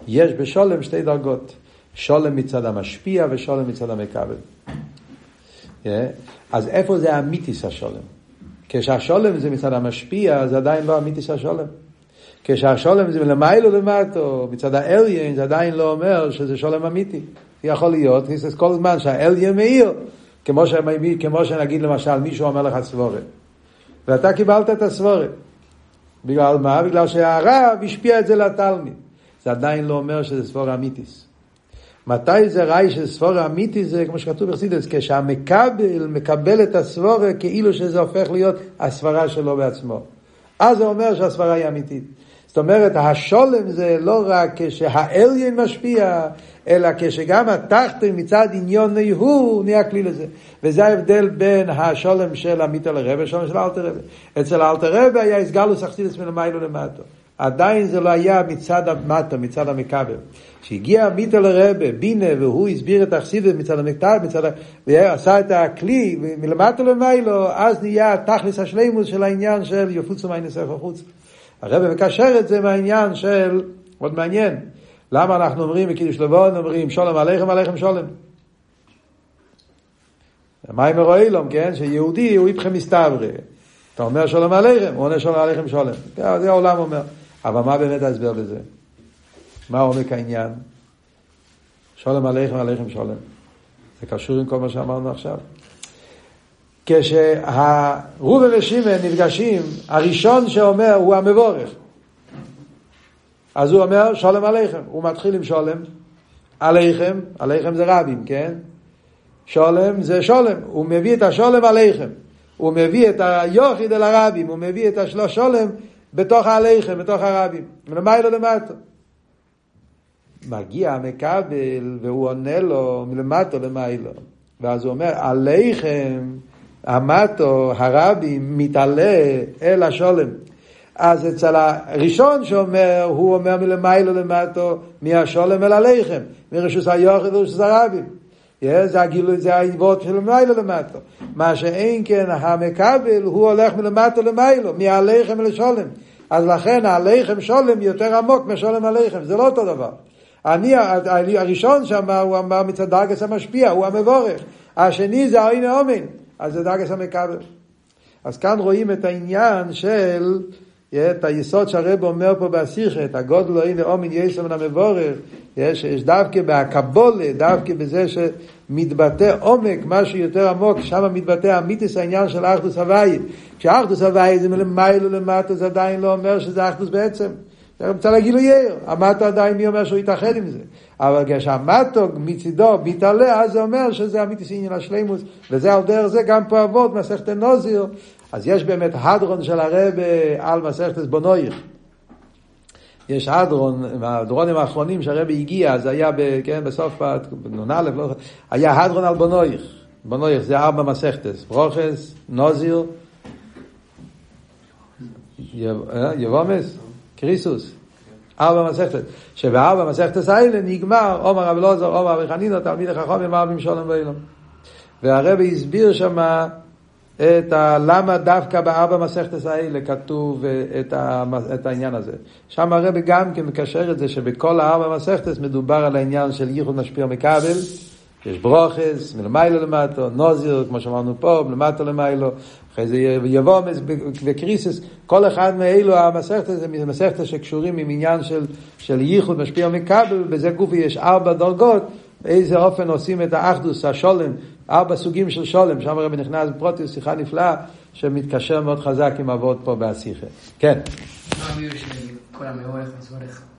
יש בשולם שתי דרגות, שולם מצד המשפיע ושולם מצד המקבל. Yeah. אז איפה זה אמיתיס השולם? כשהשולם זה מצד המשפיע, זה עדיין לא אמיתיס השולם. כשהשולם זה מלמיילו למטו, מצד האליין, זה עדיין לא אומר שזה שולם אמיתי. יכול להיות, כל זמן שהאליין מאיר, כמו, שמביא, כמו שנגיד למשל מישהו אומר לך סבורת, ואתה קיבלת את הסבורת. בגלל מה? בגלל שהרב השפיע את זה לתלמיד. זה עדיין לא אומר שזה סבורה אמיתיס. מתי זה ראי שסבורה אמיתי זה, כמו שכתוב בחסידס, כשהמקבל מקבל את הסבורה כאילו שזה הופך להיות הסברה שלו בעצמו. אז זה אומר שהסברה היא אמיתית. זאת אומרת, השולם זה לא רק כשהאליין משפיע, אלא כשגם התחתן מצד עניון הוא נהיה כלי לזה. וזה ההבדל בין השולם של עמית לרבה, השולם של אלתר רבה. אצל אלתר רבה היה הסגלוס אכסידס מלמיילו למטו. עדיין זה לא היה מצד המטה, מצד המקבל. כשהגיע עמית לרבה, בינה, והוא הסביר את האכסידס מצד המקבל, מצד... ועשה את הכלי מלמטה למיילו, אז נהיה תכלס השלימוס של העניין של יפוצו מים נספר חוץ. הרב מקשר את זה מהעניין של, מאוד מעניין, למה אנחנו אומרים בקידוש לבון, אומרים שולם עליכם עליכם שולם. מים מרואילום, כן? שיהודי הוא איתכם מסתברי. אתה אומר שלום עליכם, הוא עונה שלום עליכם שולם. זה העולם אומר. אבל מה באמת ההסבר בזה? מה עומק העניין? שלום עליכם עליכם שולם. זה קשור עם כל מה שאמרנו עכשיו. כשהרובה ושמעון נפגשים, הראשון שאומר הוא המבורך. אז הוא אומר שולם עליכם, הוא מתחיל עם שולם עליכם, עליכם זה רבים, כן? שולם זה שולם, הוא מביא את השולם עליכם, הוא מביא את היוחיד אל הרבים, הוא מביא את השולם בתוך העליכם, בתוך הרבים, מלמיילו למטה. מגיע המקבל והוא עונה לו מלמטו למיילו, ואז הוא אומר עליכם המטו, הרבי, מתעלה אל השולם. אז אצל הראשון שאומר, הוא אומר מלמיילו למטו, מהשולם אל הלחם, מרשוס היוחד ורשוס הרבים. זה הגילוי, זה העיבות של מיילו למטו. מה שאין כן המקבל, הוא הולך מלמטו למיילו, מהלחם אל השולם. אז לכן הלחם שולם יותר עמוק משולם הלחם, זה לא אותו דבר. אני, הראשון שאמר, הוא אמר מצד דרגס המשפיע, הוא המבורך. השני זה העין האומן. אז זה דרגס המקבל. אז כאן רואים את העניין של, את היסוד שהרב אומר פה בסיכה, את הגודל הנה אומין יסו מן המבורר, יש, יש דווקא בהקבולה, דווקא בזה שמתבטא עומק, משהו יותר עמוק, שם מתבטא אמיתיס העניין של אחדוס הוואי. כשאחדוס הוואי זה מלמיילו למטה, זה עדיין לא אומר שזה אחדוס בעצם. רוצה להגיד לו יאיר, המטו עדיין מי אומר שהוא יתאחד עם זה. אבל כשהמטו מצידו מתעלה, אז זה אומר שזה אמיתיס עניין השלימוס, וזה על דרך זה גם פה אבות, מסכת נוזיר. אז יש באמת הדרון של הרב על מסכת בונויך. יש הדרון, מהדרונים האחרונים שהרבי הגיע, אז היה ב, כן, בסוף, נ"א, לא, היה הדרון על בונויך. בונויך זה ארבע מסכתס, ברוכס, נוזיר, יבומס, קריסוס. ארבע מסכתס. שבארבע מסכתס האלה נגמר עומר רבי לוזר, עומר רבי חנינא, תלמיד עם ארבעים שולם ואילום. והרבי הסביר שמה את ה, למה דווקא בארבע מסכתס האלה כתוב את, ה, את העניין הזה. שם הרבי גם כן מקשר את זה שבכל הארבע מסכתס מדובר על העניין של ייחוד משפיע מכבל. יש ברוכס, מלמיילו למטו, נוזיר, כמו שאמרנו פה, מלמטו למיילו, אחרי זה יבומס וקריסס, כל אחד מאלו המסכתות זה מסכתות שקשורים עם עניין של, של ייחוד משפיע מכבל, בזה גופי יש ארבע דרגות, באיזה אופן עושים את האחדוס, השולם, ארבע סוגים של שולם, שם הרבי נכנס בפרוטיוס, שיחה נפלאה, שמתקשר מאוד חזק עם אבות פה בהסיכה. כן. מה הביאו של כל המאורך מסורך?